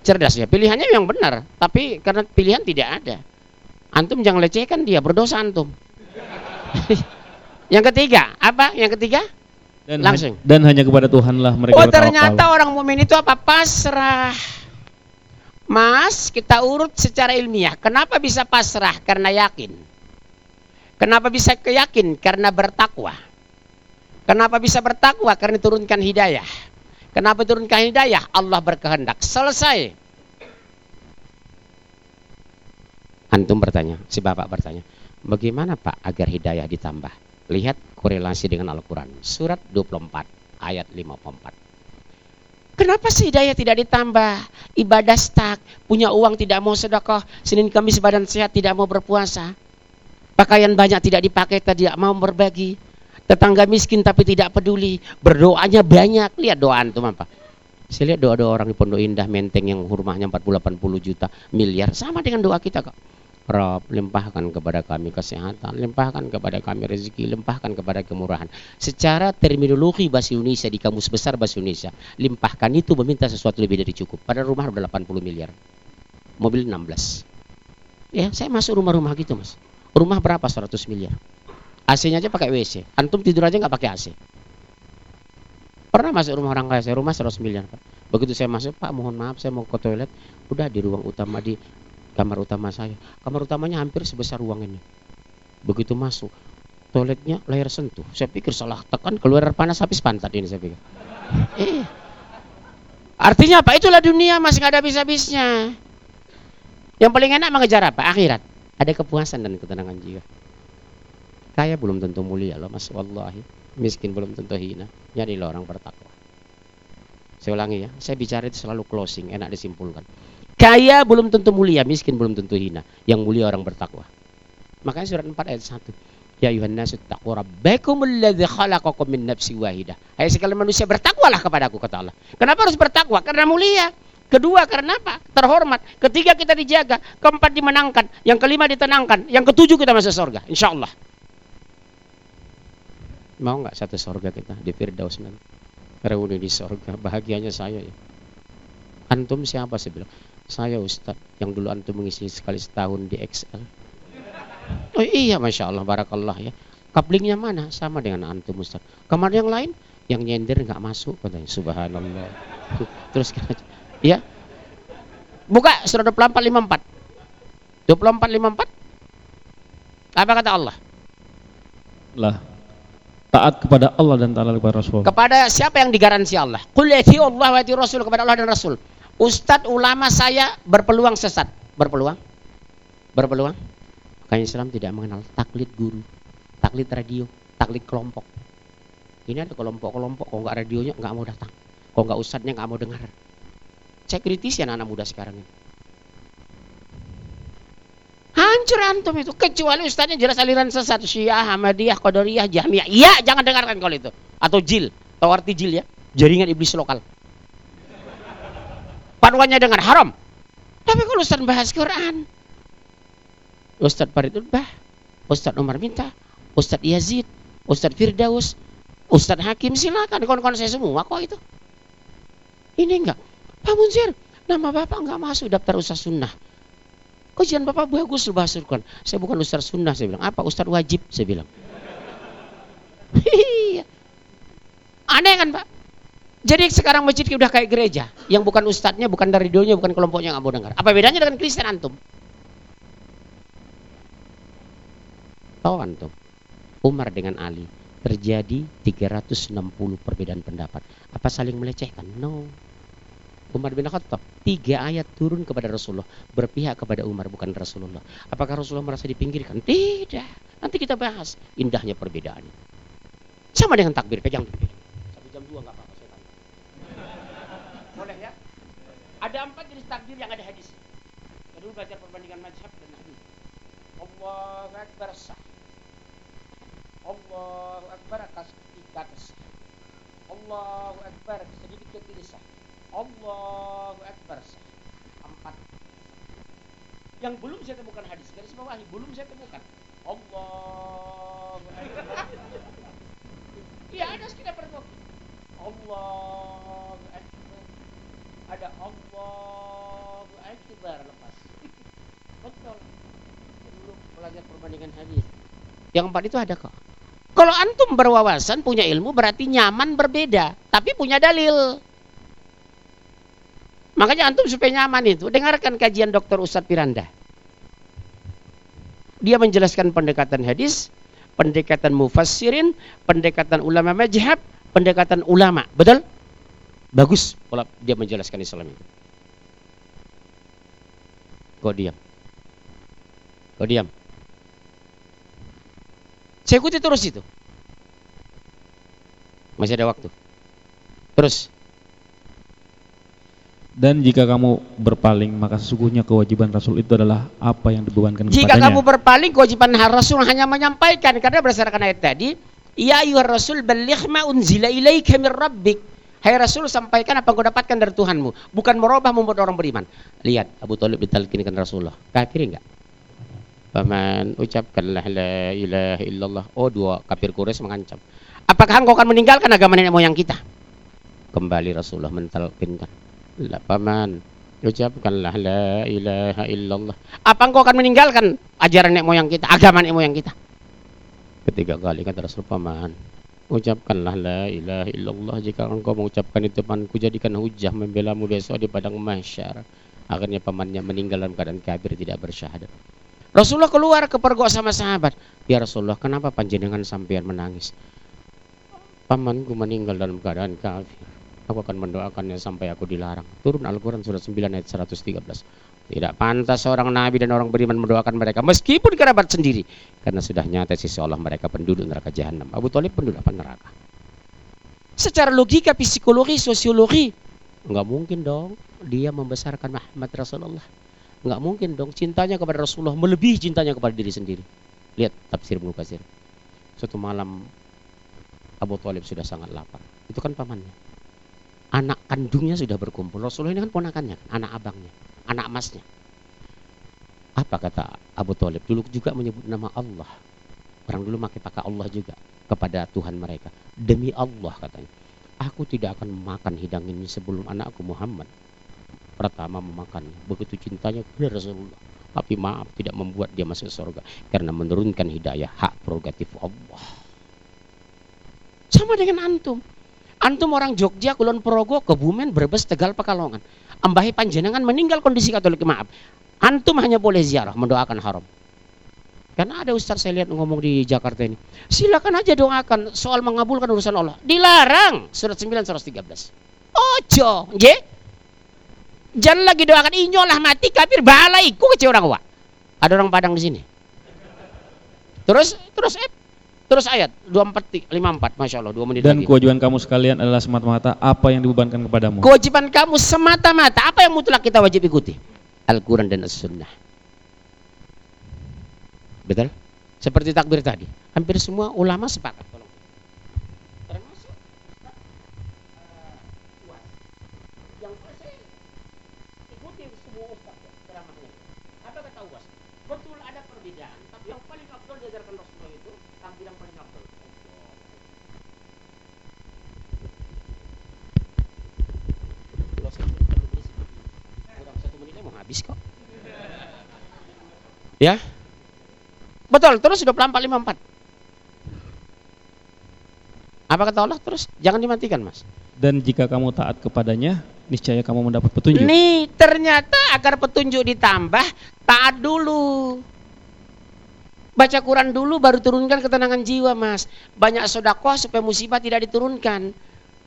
Cerdas ya. Pilihannya yang benar. Tapi karena pilihan tidak ada. Antum jangan lecehkan dia berdosa antum. (laughs) yang ketiga, apa? Yang ketiga? Dan Langsung. dan hanya kepada Tuhanlah mereka Oh ternyata orang mukmin itu apa? Pasrah. Mas, kita urut secara ilmiah. Kenapa bisa pasrah? Karena yakin. Kenapa bisa keyakin? Karena bertakwa. Kenapa bisa bertakwa? Karena turunkan hidayah. Kenapa turunkan hidayah? Allah berkehendak. Selesai. Antum bertanya, si bapak bertanya, bagaimana pak agar hidayah ditambah? Lihat korelasi dengan Al-Quran. Surat 24, ayat 54. Kenapa sih hidayah tidak ditambah? Ibadah stuck, punya uang tidak mau sedekah, Senin Kamis badan sehat tidak mau berpuasa. Pakaian banyak tidak dipakai, tidak mau berbagi. Tetangga miskin tapi tidak peduli. Berdoanya banyak. Lihat doa antum apa? Saya lihat doa-doa orang di Pondok Indah Menteng yang rumahnya 40-80 juta miliar sama dengan doa kita kok. Rob, limpahkan kepada kami kesehatan, limpahkan kepada kami rezeki, limpahkan kepada kemurahan. Secara terminologi bahasa Indonesia di kamus besar bahasa Indonesia, limpahkan itu meminta sesuatu lebih dari cukup. Pada rumah udah 80 miliar. Mobil 16. Ya, saya masuk rumah-rumah gitu, Mas. Rumah berapa 100 miliar? AC-nya aja pakai WC. Antum tidur aja nggak pakai AC. Pernah masuk rumah orang kaya saya, rumah 100 miliar, Pak. Begitu saya masuk, Pak, mohon maaf saya mau ke toilet. Udah di ruang utama di kamar utama saya. Kamar utamanya hampir sebesar ruang ini. Begitu masuk, toiletnya layar sentuh. Saya pikir salah tekan keluar panas habis pantat ini saya pikir. (laughs) Eh. Artinya apa? Itulah dunia masih nggak ada habis-habisnya. Yang paling enak mengejar apa? Akhirat. Ada kepuasan dan ketenangan jiwa. Kaya belum tentu mulia loh, Mas. Wallahi. Miskin belum tentu hina. Jadilah orang bertakwa. Saya ulangi ya, saya bicara itu selalu closing, enak disimpulkan. Kaya belum tentu mulia, miskin belum tentu hina. Yang mulia orang bertakwa. Makanya surat 4 ayat 1. Ya ayuhan nasu taqwa rabbakum alladzi khalaqakum min nafsi wahidah. Hai sekalian manusia bertakwalah kepada aku kata Allah. Kenapa harus bertakwa? Karena mulia. Kedua karena apa? Terhormat. Ketiga kita dijaga. Keempat dimenangkan. Yang kelima ditenangkan. Yang ketujuh kita masuk surga. Insya Allah. Mau nggak satu surga kita di Firdaus nanti? Reuni di surga. Bahagianya saya ya. Antum siapa saya bilang? Saya Ustaz yang dulu antum mengisi sekali setahun di XL. Oh iya Masya Allah Barakallah ya. Kaplingnya mana? Sama dengan antum Ustaz. Kamar yang lain? Yang nyender nggak masuk katanya. Subhanallah. (laughs) Terus Ya. Buka surah 24 54. 24 54. Apa kata Allah? Lah. Taat kepada Allah dan taat kepada Rasul. Kepada siapa yang digaransi Allah? Qul Allah wa Rasul kepada Allah dan Rasul. Ustadz ulama saya berpeluang sesat. Berpeluang? Berpeluang? Makanya Islam tidak mengenal taklid guru, taklid radio, taklid kelompok. Ini ada kelompok-kelompok, kalau nggak radionya nggak mau datang, kalau nggak ustadznya nggak mau dengar. Cek kritis ya anak muda sekarang ini. Hancur antum itu kecuali ustadznya jelas aliran sesat Syiah, Ahmadiyah, Qadariyah, Jahmiyah. Iya, jangan dengarkan kalau itu. Atau jil, tahu arti jil ya? Jaringan iblis lokal. Panduannya dengan haram. Tapi kalau ustadz bahas Quran, Ustadz Farid Utbah, Ustadz Umar Minta, Ustadz Yazid, Ustadz Firdaus, Ustadz Hakim silakan kawan-kawan saya semua kok itu. Ini enggak. Pak Munzir, nama Bapak enggak masuk daftar Ustadz Sunnah. Kajian Bapak bagus lu bahas Quran. Saya bukan Ustadz Sunnah, saya bilang. Apa Ustadz wajib? Saya bilang. Iya. Aneh kan Pak? Jadi sekarang masjid udah kayak gereja. Yang bukan ustadznya, bukan dari radionya, bukan kelompoknya nggak mau dengar. Apa bedanya dengan Kristen antum? Tahu antum? Umar dengan Ali terjadi 360 perbedaan pendapat. Apa saling melecehkan? No. Umar bin Khattab tiga ayat turun kepada Rasulullah berpihak kepada Umar bukan Rasulullah. Apakah Rasulullah merasa dipinggirkan? Tidak. Nanti kita bahas indahnya perbedaan. Sama dengan takbir, pegang. Satu jam dua nggak apa-apa saya. Boleh ya? Ada empat jenis takbir yang ada hadis. Kedua belajar perbandingan mazhab dan hadis. Allahu Akbar sah. Allahu Akbar atas tiga sah. Allahu Akbar sedikit ke sah. Allahu Akbar. Empat. Yang belum saya temukan hadis garis bawahi belum saya temukan. Allahu Akbar. Iya ada sekitar berdua. Allahu Akbar. Ada Allahu Akbar lepas. Betul. Dulu belajar perbandingan hadis. Yang empat itu ada kok. Kalau antum berwawasan, punya ilmu, berarti nyaman berbeda. Tapi punya dalil. Makanya antum supaya nyaman itu, dengarkan kajian Dr. Ustadz Piranda. Dia menjelaskan pendekatan hadis, pendekatan mufassirin, pendekatan ulama majhab, pendekatan ulama. Betul? Bagus kalau dia menjelaskan Islam itu. Kau diam. Kau diam. Saya ikuti terus itu. Masih ada waktu. Terus. Dan jika kamu berpaling, maka sesungguhnya kewajiban Rasul itu adalah apa yang dibebankan Jika kepadanya. kamu berpaling, kewajiban Rasul hanya menyampaikan. Karena berdasarkan ayat tadi, Ya ayuhar Rasul baligh ma unzila ilaika min rabbik. Hai Rasul sampaikan apa yang kau dapatkan dari Tuhanmu, bukan merubah membuat orang beriman. Lihat Abu Talib ditalkinkan Rasulullah. Kafir enggak? Paman, ucapkanlah la ilaha illallah. Oh, dua kafir Quraisy mengancam. Apakah engkau akan meninggalkan agama nenek moyang kita? Kembali Rasulullah mentalkinkan. La paman, ucapkanlah la ilaha illallah. Apa engkau akan meninggalkan ajaran nenek moyang kita, agama nenek moyang kita? Ketiga kali kata Rasul paman, ucapkanlah la ilaha illallah jika engkau mengucapkan itu paman ku jadikan hujah membelamu besok di padang mahsyar. Akhirnya pamannya meninggal dalam keadaan kafir tidak bersyahadat. Rasulullah keluar ke pergok sama sahabat. Ya Rasulullah, kenapa panjenengan sampean menangis? Pamanku meninggal dalam keadaan kafir. Aku akan mendoakannya sampai aku dilarang. Turun Al-Quran surat 9 ayat 113. Tidak pantas seorang nabi dan orang beriman mendoakan mereka meskipun kerabat sendiri karena sudah nyata sisi Allah mereka penduduk neraka jahanam. Abu Talib penduduk apa neraka? Secara logika, psikologi, sosiologi, nggak mungkin dong dia membesarkan Muhammad Rasulullah. Nggak mungkin dong cintanya kepada Rasulullah melebihi cintanya kepada diri sendiri. Lihat tafsir Ibnu Katsir. Suatu malam Abu Talib sudah sangat lapar. Itu kan pamannya. Anak kandungnya sudah berkumpul. Rasulullah ini kan ponakannya, anak abangnya, anak emasnya. Apa kata Abu Talib? Dulu juga menyebut nama Allah. Orang dulu pakai pakai Allah juga kepada Tuhan mereka. Demi Allah katanya. Aku tidak akan makan hidang ini sebelum anakku Muhammad pertama memakannya. Begitu cintanya kepada Rasulullah. Tapi maaf tidak membuat dia masuk surga karena menurunkan hidayah hak prerogatif Allah. Sama dengan antum. Antum orang Jogja, Kulon Progo, Kebumen, Brebes, Tegal, Pekalongan. Ambahi panjenengan meninggal kondisi Katolik maaf. Antum hanya boleh ziarah mendoakan haram. Karena ada ustaz saya lihat ngomong di Jakarta ini. Silakan aja doakan soal mengabulkan urusan Allah. Dilarang. Surat 9 surat 13. Ojo, nggih? Jangan lagi doakan inyolah mati kafir balaiku kece orang wa. Ada orang Padang di sini. Terus terus eh, terus ayat 24 54 Masya Allah 2 menit Dan lagi. kewajiban kamu sekalian adalah semata-mata apa yang dibebankan kepadamu. Kewajiban kamu semata-mata apa yang mutlak kita wajib ikuti? Al-Quran dan As-Sunnah. Betul? Seperti takbir tadi. Hampir semua ulama sepakat. Tolong. Termasuk Ustaz, eh, Uwas. Yang saya ikuti semua Ustaz ya, ceramahnya. Apa kata Uwas? Betul ada perbedaan, tapi yang paling afdol diajarkan Rasulullah itu tampilan paling afdol. Allah. Kalau saya terlalu berisik, kurang satu menitnya mau habis kok. Ya, betul. Terus 24 54. Apa kata Allah terus? Jangan dimatikan, Mas. Dan jika kamu taat kepadanya, niscaya kamu mendapat petunjuk. Nih, ternyata agar petunjuk ditambah, taat dulu. Baca Quran dulu baru turunkan ketenangan jiwa, Mas. Banyak sodakoh supaya musibah tidak diturunkan.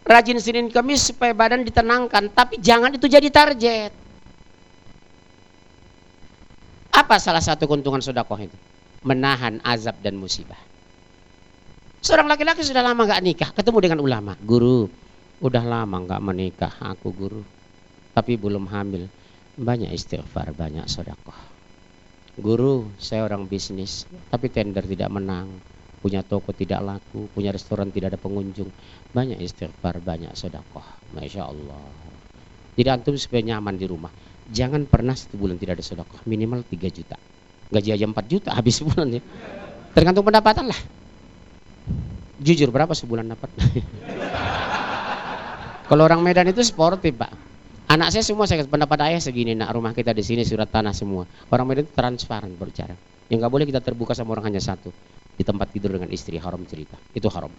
Rajin Senin Kamis supaya badan ditenangkan, tapi jangan itu jadi target. Apa salah satu keuntungan sodakoh itu? Menahan azab dan musibah. Seorang laki-laki sudah lama nggak nikah, ketemu dengan ulama, guru, udah lama nggak menikah, aku guru, tapi belum hamil. Banyak istighfar, banyak sodakoh. Guru, saya orang bisnis, tapi tender tidak menang, punya toko tidak laku, punya restoran tidak ada pengunjung. Banyak istighfar, banyak sodakoh. Masya Allah. Jadi antum supaya nyaman di rumah. Jangan pernah satu bulan tidak ada sodakoh, minimal 3 juta. Gaji aja 4 juta (laughs) habis sebulan ya. Tergantung pendapatan lah. Jujur berapa sebulan dapat? (laughs) Kalau orang Medan itu sportif pak. Anak saya semua saya pendapat ayah segini nak rumah kita di sini surat tanah semua. Orang Medan itu transparan berbicara. Yang nggak boleh kita terbuka sama orang hanya satu. di tempat tidur dengan istri haram cerita. Itu haram.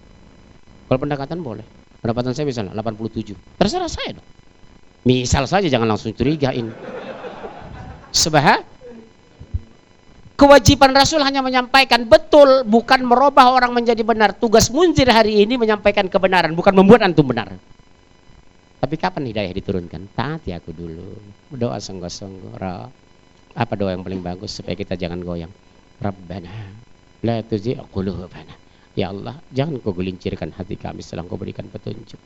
Kalau pendekatan boleh. Pendapatan saya misalnya 87. Terserah saya dong. Misal saja jangan langsung curigain. Sebab kewajiban Rasul hanya menyampaikan betul, bukan merubah orang menjadi benar. Tugas munzir hari ini menyampaikan kebenaran, bukan membuat antum benar. Tapi kapan hidayah diturunkan? Taati aku dulu. Doa sungguh-sungguh. Apa doa yang paling bagus supaya kita jangan goyang? Rabbana la tuzi' qulubana. Ya Allah, jangan kau gelincirkan hati kami setelah kau berikan petunjuk.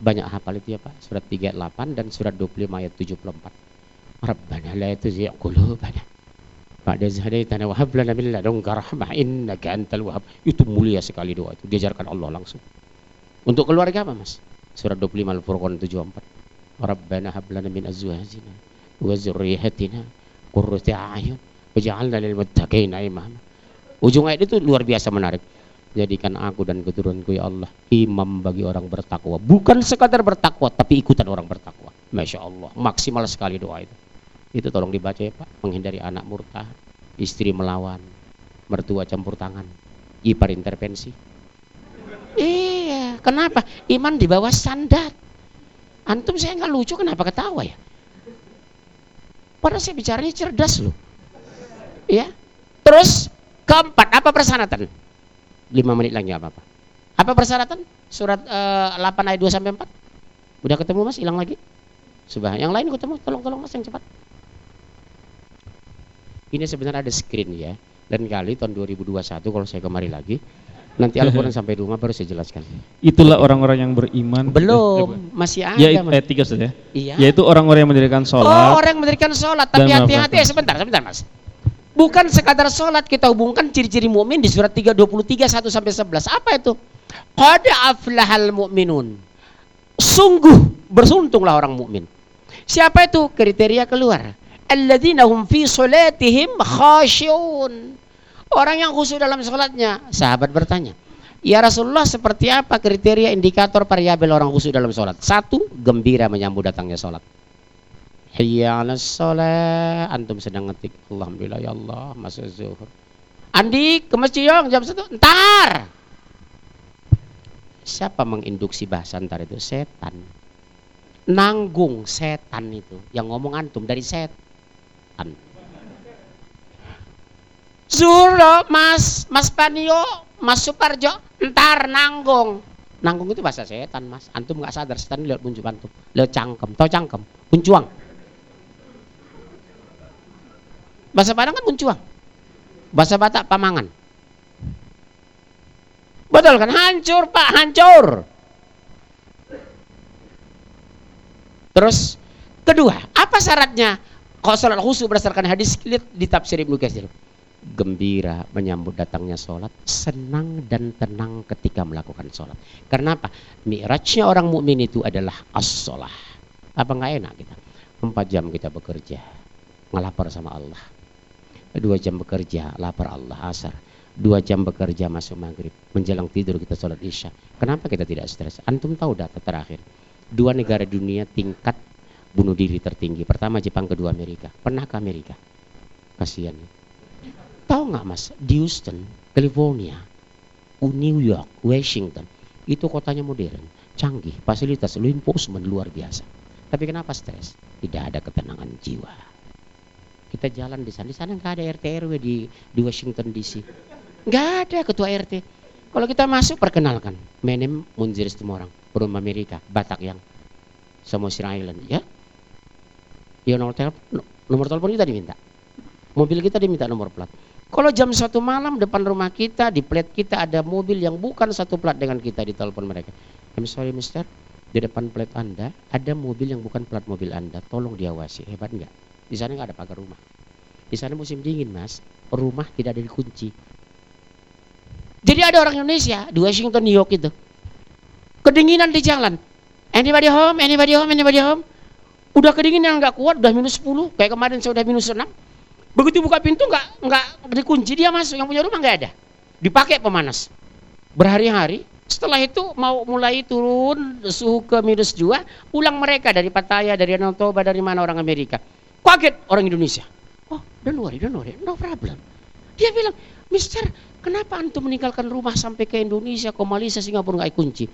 Banyak hafal itu ya Pak, surat 38 dan surat 25 ayat 74. Rabbana la tuzi' qulubana. Ba'da hadaitana wa hab lana min ladunka rahmah innaka antal wahhab. Itu mulia sekali doa itu, diajarkan Allah langsung. Untuk keluarga apa Mas? Surat 25 Al-Furqan 74. Rabbana hab lana min azwajina wa dzurriyyatina qurrata a'yun waj'alna lil muttaqina imama. Ujung ayat itu luar biasa menarik. Jadikan aku dan keturunanku ya Allah imam bagi orang bertakwa. Bukan sekadar bertakwa tapi ikutan orang bertakwa. Masya Allah, maksimal sekali doa itu. Itu tolong dibaca ya Pak, menghindari anak murtad, istri melawan, mertua campur tangan, ipar intervensi. Iya, kenapa? Iman di bawah standar. Antum saya nggak lucu, kenapa ketawa ya? Padahal saya bicaranya cerdas loh. Ya. Terus keempat, apa persyaratan? 5 menit lagi apa apa. Apa persyaratan? Surat uh, 8 ayat 2 sampai 4. Udah ketemu Mas, hilang lagi? Subah. Yang lain ketemu, tolong-tolong Mas yang cepat. Ini sebenarnya ada screen ya. Dan kali tahun 2021 kalau saya kemari lagi, nanti (laughs) Al-Quran sampai rumah baru saya jelaskan. Itulah orang-orang yang beriman. Belum, eh, masih ada. Ya, mas. ayat 3 sudah ya. Iya. Yaitu orang-orang yang mendirikan sholat. Oh, orang yang mendirikan sholat, tapi hati-hati ya sebentar, sebentar Mas. Bukan sekadar sholat kita hubungkan ciri-ciri mukmin di surat 323 1 sampai 11. Apa itu? Qad aflahal mu'minun. Sungguh bersuntunglah orang mukmin. Siapa itu? Kriteria keluar. Alladzina hum fi sholatihim khasyi'un. Orang yang khusyuk dalam sholatnya. Sahabat bertanya, Ya Rasulullah seperti apa kriteria indikator variabel orang khusyuk dalam sholat? Satu, gembira menyambut datangnya sholat. Hayya 'alas shalah. Antum sedang ngetik. Alhamdulillah ya Allah, masuk zuhur. Andi ke masjid yong jam satu. Ntar. Siapa menginduksi bahasa ntar itu? Setan. Nanggung setan itu. Yang ngomong antum dari setan. Zuro, Mas, Mas Panio, Mas Suparjo, ntar nanggung. Nanggung itu bahasa setan, Mas. Antum nggak sadar setan lewat punjuk antum, lewat cangkem, tau cangkem, puncuang. Bahasa Padang kan puncuang. Bahasa Batak pamangan. Betul kan? Hancur, Pak, hancur. Terus kedua, apa syaratnya? Kalau sholat khusyuk berdasarkan hadis lihat di tafsir Ibnu Katsir. Gembira menyambut datangnya sholat, senang dan tenang ketika melakukan sholat. Karena apa? Mi'rajnya orang mukmin itu adalah as-sholah. Apa nggak enak kita? Empat jam kita bekerja, ngelapar sama Allah. Dua jam bekerja, lapar Allah asar. Dua jam bekerja masuk maghrib, menjelang tidur kita sholat isya. Kenapa kita tidak stres? Antum tahu data terakhir? Dua negara dunia tingkat bunuh diri tertinggi. Pertama Jepang, kedua Amerika. Pernah ke Amerika? Kasihan. Tahu nggak mas? Di Houston, California, New York, Washington, itu kotanya modern, canggih, fasilitas, law enforcement luar biasa. Tapi kenapa stres? Tidak ada ketenangan jiwa. Kita jalan di sana, di sana nggak ada RT RW di di Washington DC, nggak ada ketua RT. Kalau kita masuk perkenalkan, menem Munzir semua orang, Perum Amerika, Batak yang Samosir Island, ya. Ya nomor telepon, nomor telepon kita diminta. Mobil kita diminta nomor plat. Kalau jam satu malam depan rumah kita di plat kita ada mobil yang bukan satu plat dengan kita di telepon mereka. I'm sorry mister, di depan plat anda ada mobil yang bukan plat mobil anda. Tolong diawasi. Hebat nggak? Di sana nggak ada pagar rumah. Di sana musim dingin mas, rumah tidak ada dikunci. Jadi ada orang Indonesia di Washington, New York itu, kedinginan di jalan. Anybody home? Anybody home? Anybody home? Udah kedinginan nggak kuat, udah minus 10. Kayak kemarin saya udah minus 6. Begitu buka pintu nggak nggak dikunci dia masuk. Yang punya rumah nggak ada. Dipakai pemanas. Berhari-hari. Setelah itu mau mulai turun suhu ke minus 2, pulang mereka dari Pattaya, dari Danau Toba, dari mana orang Amerika. Kaget orang Indonesia. Oh, don't worry, don't worry, no problem. Dia bilang, Mister, Kenapa antum meninggalkan rumah sampai ke Indonesia, ke Malaysia, Singapura nggak kunci?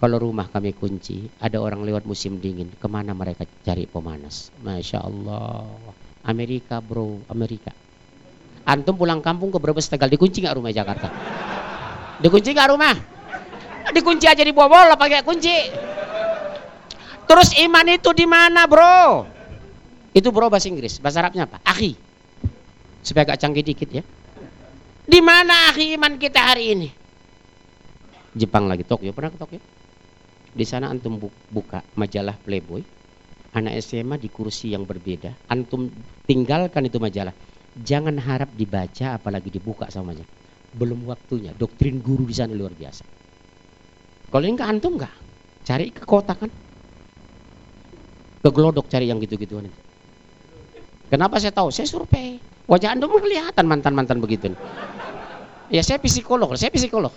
Kalau rumah kami kunci, ada orang lewat musim dingin, ke mana mereka cari pemanas? Masya Allah. Amerika bro, Amerika. Antum pulang kampung ke Brebes Tegal, dikunci nggak rumah Jakarta? Dikunci nggak rumah? Dikunci aja di bobol pakai kunci. Terus iman itu di mana bro? Itu bro bahasa Inggris, bahasa Arabnya apa? Akhi. Supaya agak canggih dikit ya. Di mana akhi iman kita hari ini? Jepang lagi Tokyo, pernah ke Tokyo? Di sana antum buka majalah Playboy, anak SMA di kursi yang berbeda, antum tinggalkan itu majalah. Jangan harap dibaca apalagi dibuka sama majalah. Belum waktunya. Doktrin guru di sana luar biasa. Kalau ini enggak antum enggak, cari ke kota kan. Ke Glodok cari yang gitu-gituan itu. Kenapa saya tahu? Saya survei. Wajah antum kelihatan mantan-mantan begitu. Ya saya psikolog, saya psikolog.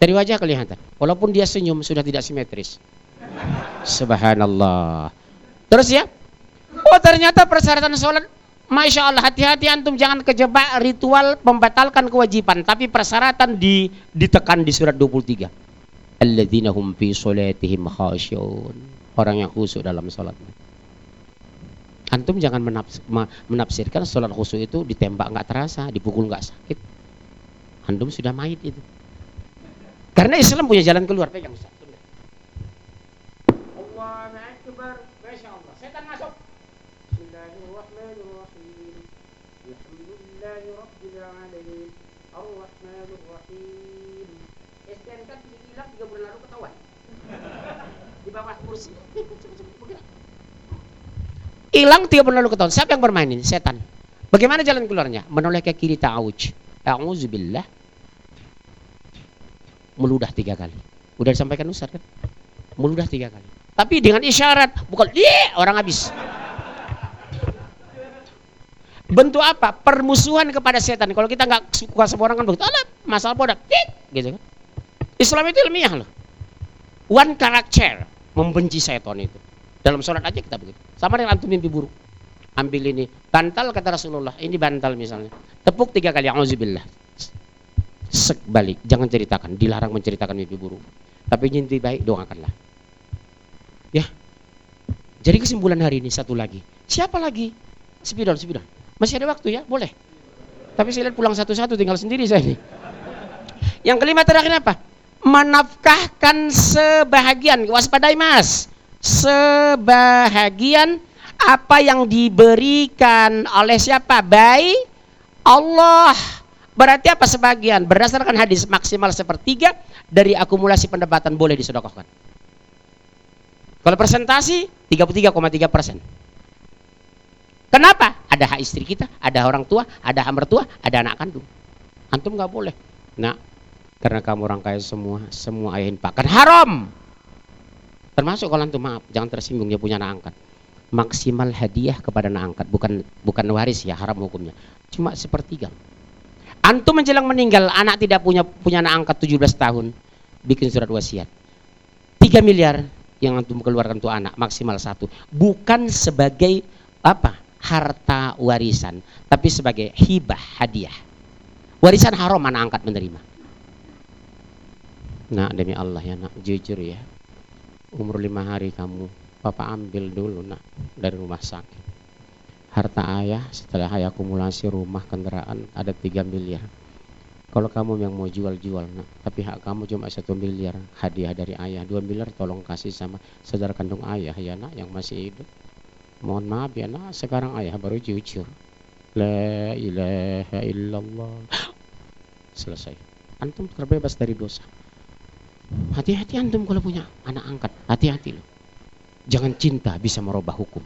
Dari wajah kelihatan. Walaupun dia senyum sudah tidak simetris. Subhanallah. Terus ya. Oh ternyata persyaratan sholat. Masya Allah hati-hati antum jangan kejebak ritual membatalkan kewajiban. Tapi persyaratan di, ditekan di surat 23. Alladzina hum fi sholatihim khasyun. Orang yang khusyuk dalam sholatnya. Antum jangan menafsirkan sholat khusyuk itu ditembak nggak terasa, dipukul nggak sakit. Antum sudah mayit itu. Karena Islam punya jalan keluar. Pegang Ustaz. Allah Akbar. Masya Allah. Setan masuk. Bismillahirrahmanirrahim. Alhamdulillahi Rabbil Alamin. Ar-Rahmanirrahim. STNK hilang 3 bulan lalu ketahuan. Di bawah kursi. Hilang 3 bulan lalu ketahuan. Siapa yang bermain ini? Setan. Bagaimana jalan keluarnya? Menoleh ke kiri ta'awuj. A'udzubillah meludah tiga kali. Udah disampaikan Ustaz kan? Meludah tiga kali. Tapi dengan isyarat, bukan orang habis. Bentuk apa? Permusuhan kepada setan. Kalau kita nggak suka sama orang kan begitu, ada masalah bodoh, gitu kan? Islam itu ilmiah loh. One character membenci setan itu. Dalam sholat aja kita begitu. Sama dengan antum mimpi buruk. Ambil ini. Bantal kata Rasulullah. Ini bantal misalnya. Tepuk tiga kali. Auzubillah sek balik. Jangan ceritakan. Dilarang menceritakan mimpi buruk. Tapi mimpi baik doakanlah. Ya. Jadi kesimpulan hari ini satu lagi. Siapa lagi? Sepidon sepidon masih ada waktu ya? Boleh. Tapi saya lihat pulang satu-satu tinggal sendiri saya ini. Yang kelima terakhir apa? Menafkahkan sebahagian. Waspadai mas sebahagian apa yang diberikan oleh siapa baik Allah Berarti apa sebagian? Berdasarkan hadis maksimal sepertiga dari akumulasi pendapatan boleh disedekahkan. Kalau presentasi 33,3 persen. Kenapa? Ada hak istri kita, ada orang tua, ada hak mertua, ada anak kandung. Antum nggak boleh. Nah, karena kamu orang kaya semua, semua ayah infakkan haram. Termasuk kalau antum maaf, jangan tersinggung dia punya anak angkat. Maksimal hadiah kepada anak angkat, bukan bukan waris ya, haram hukumnya. Cuma sepertiga. Antum menjelang meninggal, anak tidak punya punya anak angkat 17 tahun, bikin surat wasiat. 3 miliar yang antum keluarkan untuk anak maksimal satu, bukan sebagai apa? harta warisan, tapi sebagai hibah hadiah. Warisan haram anak angkat menerima. Nah demi Allah ya nak, jujur ya. Umur lima hari kamu, Bapak ambil dulu nak dari rumah sakit. Harta ayah setelah ayah akumulasi rumah kendaraan ada 3 miliar. Kalau kamu yang mau jual-jual nah, tapi hak kamu cuma satu miliar hadiah dari ayah 2 miliar tolong kasih sama saudara kandung ayah ya nak yang masih hidup. Mohon maaf ya nak sekarang ayah baru jujur. La ilaha illallah. Selesai. Antum terbebas dari dosa hati-hati antum kalau punya anak angkat hati-hati loh jangan cinta bisa merubah hukum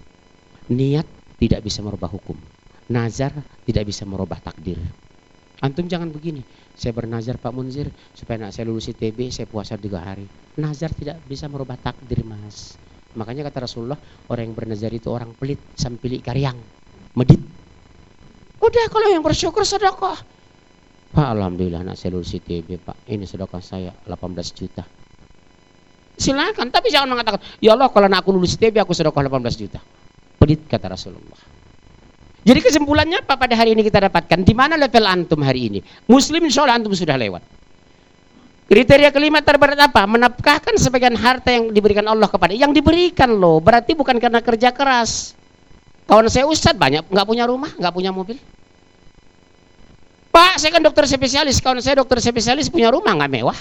niat tidak bisa merubah hukum. Nazar tidak bisa merubah takdir. Antum jangan begini. Saya bernazar Pak Munzir supaya nak saya lulus ITB, saya puasa tiga hari. Nazar tidak bisa merubah takdir, Mas. Makanya kata Rasulullah, orang yang bernazar itu orang pelit, sampili karyang, medit. Udah kalau yang bersyukur sedekah. Pak Alhamdulillah nak saya lulus ITB Pak. Ini sedekah saya 18 juta. Silakan, tapi jangan mengatakan, ya Allah kalau nak aku lulus ITB aku sedekah 18 juta pelit kata Rasulullah. Jadi kesimpulannya apa pada hari ini kita dapatkan? Di mana level antum hari ini? Muslim insya antum sudah lewat. Kriteria kelima terberat apa? Menafkahkan sebagian harta yang diberikan Allah kepada yang diberikan loh. Berarti bukan karena kerja keras. Kawan saya Ustadz banyak nggak punya rumah, nggak punya mobil. Pak, saya kan dokter spesialis. Kawan saya dokter spesialis punya rumah nggak mewah.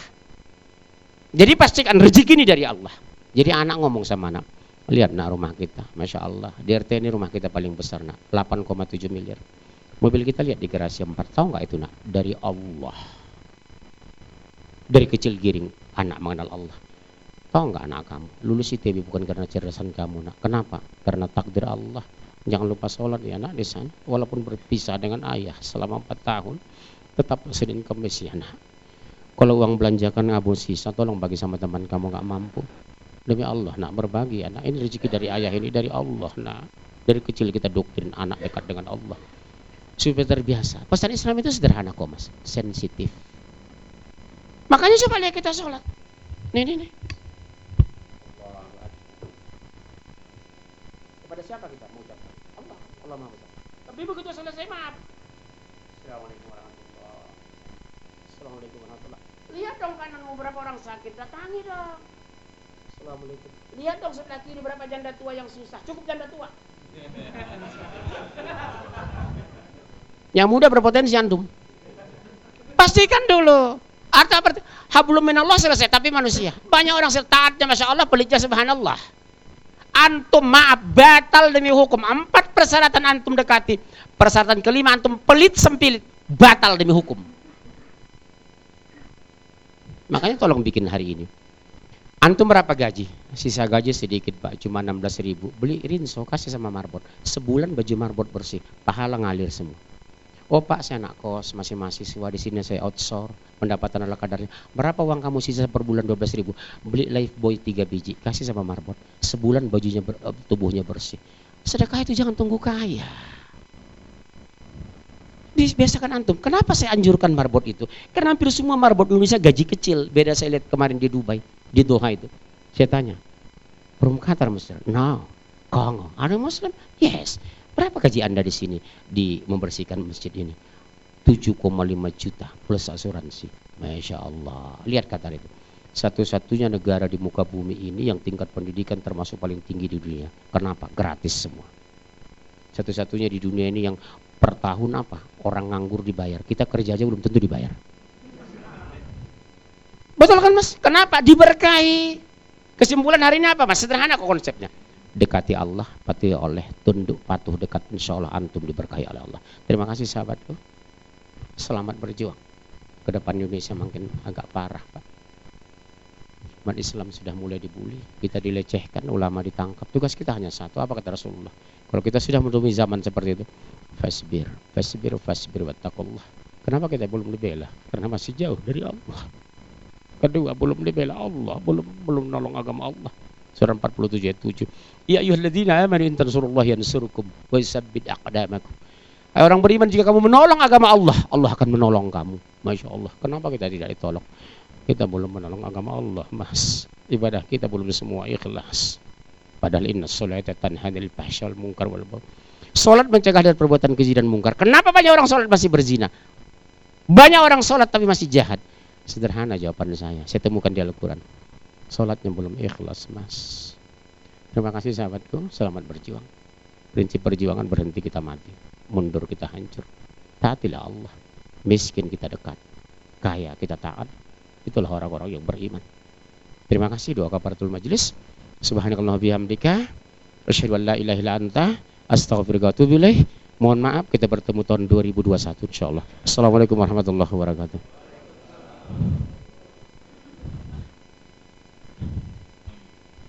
Jadi pastikan rezeki ini dari Allah. Jadi anak ngomong sama anak, Lihat nak rumah kita, Masya Allah. Di RT ini rumah kita paling besar nak, 8,7 miliar. Mobil kita lihat di garasi 4, tahu nggak itu nak? Dari Allah. Dari kecil giring, anak mengenal Allah. Tahu nggak anak kamu? Lulus ITB bukan karena cerdasan kamu nak. Kenapa? Karena takdir Allah. Jangan lupa sholat ya nak di sana. Walaupun berpisah dengan ayah selama 4 tahun, tetap Senin Kamis ya nak. Kalau uang belanjakan ngabu sisa, tolong bagi sama teman kamu nggak mampu. Demi Allah nak berbagi anak ini rezeki dari ayah ini dari Allah nak. Dari kecil kita doktrin anak dekat dengan Allah. Supaya terbiasa. Pesan Islam itu sederhana kok mas. Sensitif. Makanya coba lihat kita sholat. Nih nih nih. Kepada siapa kita mengucapkan Allah. Allah maha besar. Tapi begitu selesai maaf. Assalamualaikum warahmatullahi Assalamualaikum warahmatullahi lihat dong kananmu berapa orang sakit datangi dong Assalamualaikum. Lihat dong sebelah kiri berapa janda tua yang susah. Cukup janda tua. (laughs) yang muda berpotensi antum. Pastikan dulu. Arta hablum minallah selesai tapi manusia. Banyak orang taatnya Masya Allah pelitnya subhanallah. Antum maaf batal demi hukum. Empat persyaratan antum dekati. Persyaratan kelima antum pelit sempilit. Batal demi hukum. Makanya tolong bikin hari ini. Antum berapa gaji? Sisa gaji sedikit pak, cuma 16 ribu. Beli rinso, kasih sama marbot. Sebulan baju marbot bersih, pahala ngalir semua. Oh pak, saya anak kos, masih mahasiswa di sini saya outsource, pendapatan ala kadarnya. Berapa uang kamu sisa per bulan 12 ribu? Beli life boy 3 biji, kasih sama marbot. Sebulan bajunya eh, tubuhnya bersih. Sedekah itu jangan tunggu kaya. Biasakan antum. Kenapa saya anjurkan marbot itu? Karena hampir semua marbot Indonesia gaji kecil. Beda saya lihat kemarin di Dubai di Doha itu. Saya tanya, Rum Qatar Muslim? No. Kongo. Ada Muslim? Yes. Berapa gaji Anda di sini di membersihkan masjid ini? 7,5 juta plus asuransi. Masya Allah. Lihat kata itu. Satu-satunya negara di muka bumi ini yang tingkat pendidikan termasuk paling tinggi di dunia. Kenapa? Gratis semua. Satu-satunya di dunia ini yang per tahun apa? Orang nganggur dibayar. Kita kerja aja belum tentu dibayar. Betul kan mas? Kenapa? Diberkahi. Kesimpulan hari ini apa mas? Sederhana kok konsepnya. Dekati Allah, patuhi oleh, tunduk, patuh, dekat. Insya Allah antum diberkahi oleh Allah. Terima kasih sahabatku. Selamat berjuang. Ke depan Indonesia makin agak parah Pak. Umat Islam sudah mulai dibully. Kita dilecehkan, ulama ditangkap. Tugas kita hanya satu. Apa kata Rasulullah? Kalau kita sudah menemui zaman seperti itu. Fasbir, fasbir, fasbir, wattaqullah. Kenapa kita belum dibela? Karena masih jauh dari Allah. Kedua, belum dibela Allah, belum belum nolong agama Allah. Surah 47 ayat 7. Ya ayyuhalladzina amanu in tansurullaha yansurkum wa yusabbit aqdamakum. Hai orang beriman jika kamu menolong agama Allah, Allah akan menolong kamu. Masya Allah. Kenapa kita tidak ditolong? Kita belum menolong agama Allah, Mas. Ibadah kita belum semua ikhlas. Padahal inna sholata tanha 'anil fahsya'i wal. Salat mencegah dari perbuatan keji dan mungkar. Kenapa banyak orang salat masih berzina? Banyak orang salat tapi masih jahat. Sederhana jawaban saya. Saya temukan di Al-Quran. Sholatnya belum ikhlas, mas. Terima kasih sahabatku. Selamat berjuang. Prinsip perjuangan berhenti kita mati. Mundur kita hancur. Taatilah Allah. Miskin kita dekat. Kaya kita taat. Itulah orang-orang yang beriman. Terima kasih doa kaparatul majlis. Subhanakallah bihamdika. Asyhadu an la ilaha illa anta astaghfiruka wa atubu. Mohon maaf kita bertemu tahun 2021 insyaallah. Assalamualaikum warahmatullahi wabarakatuh.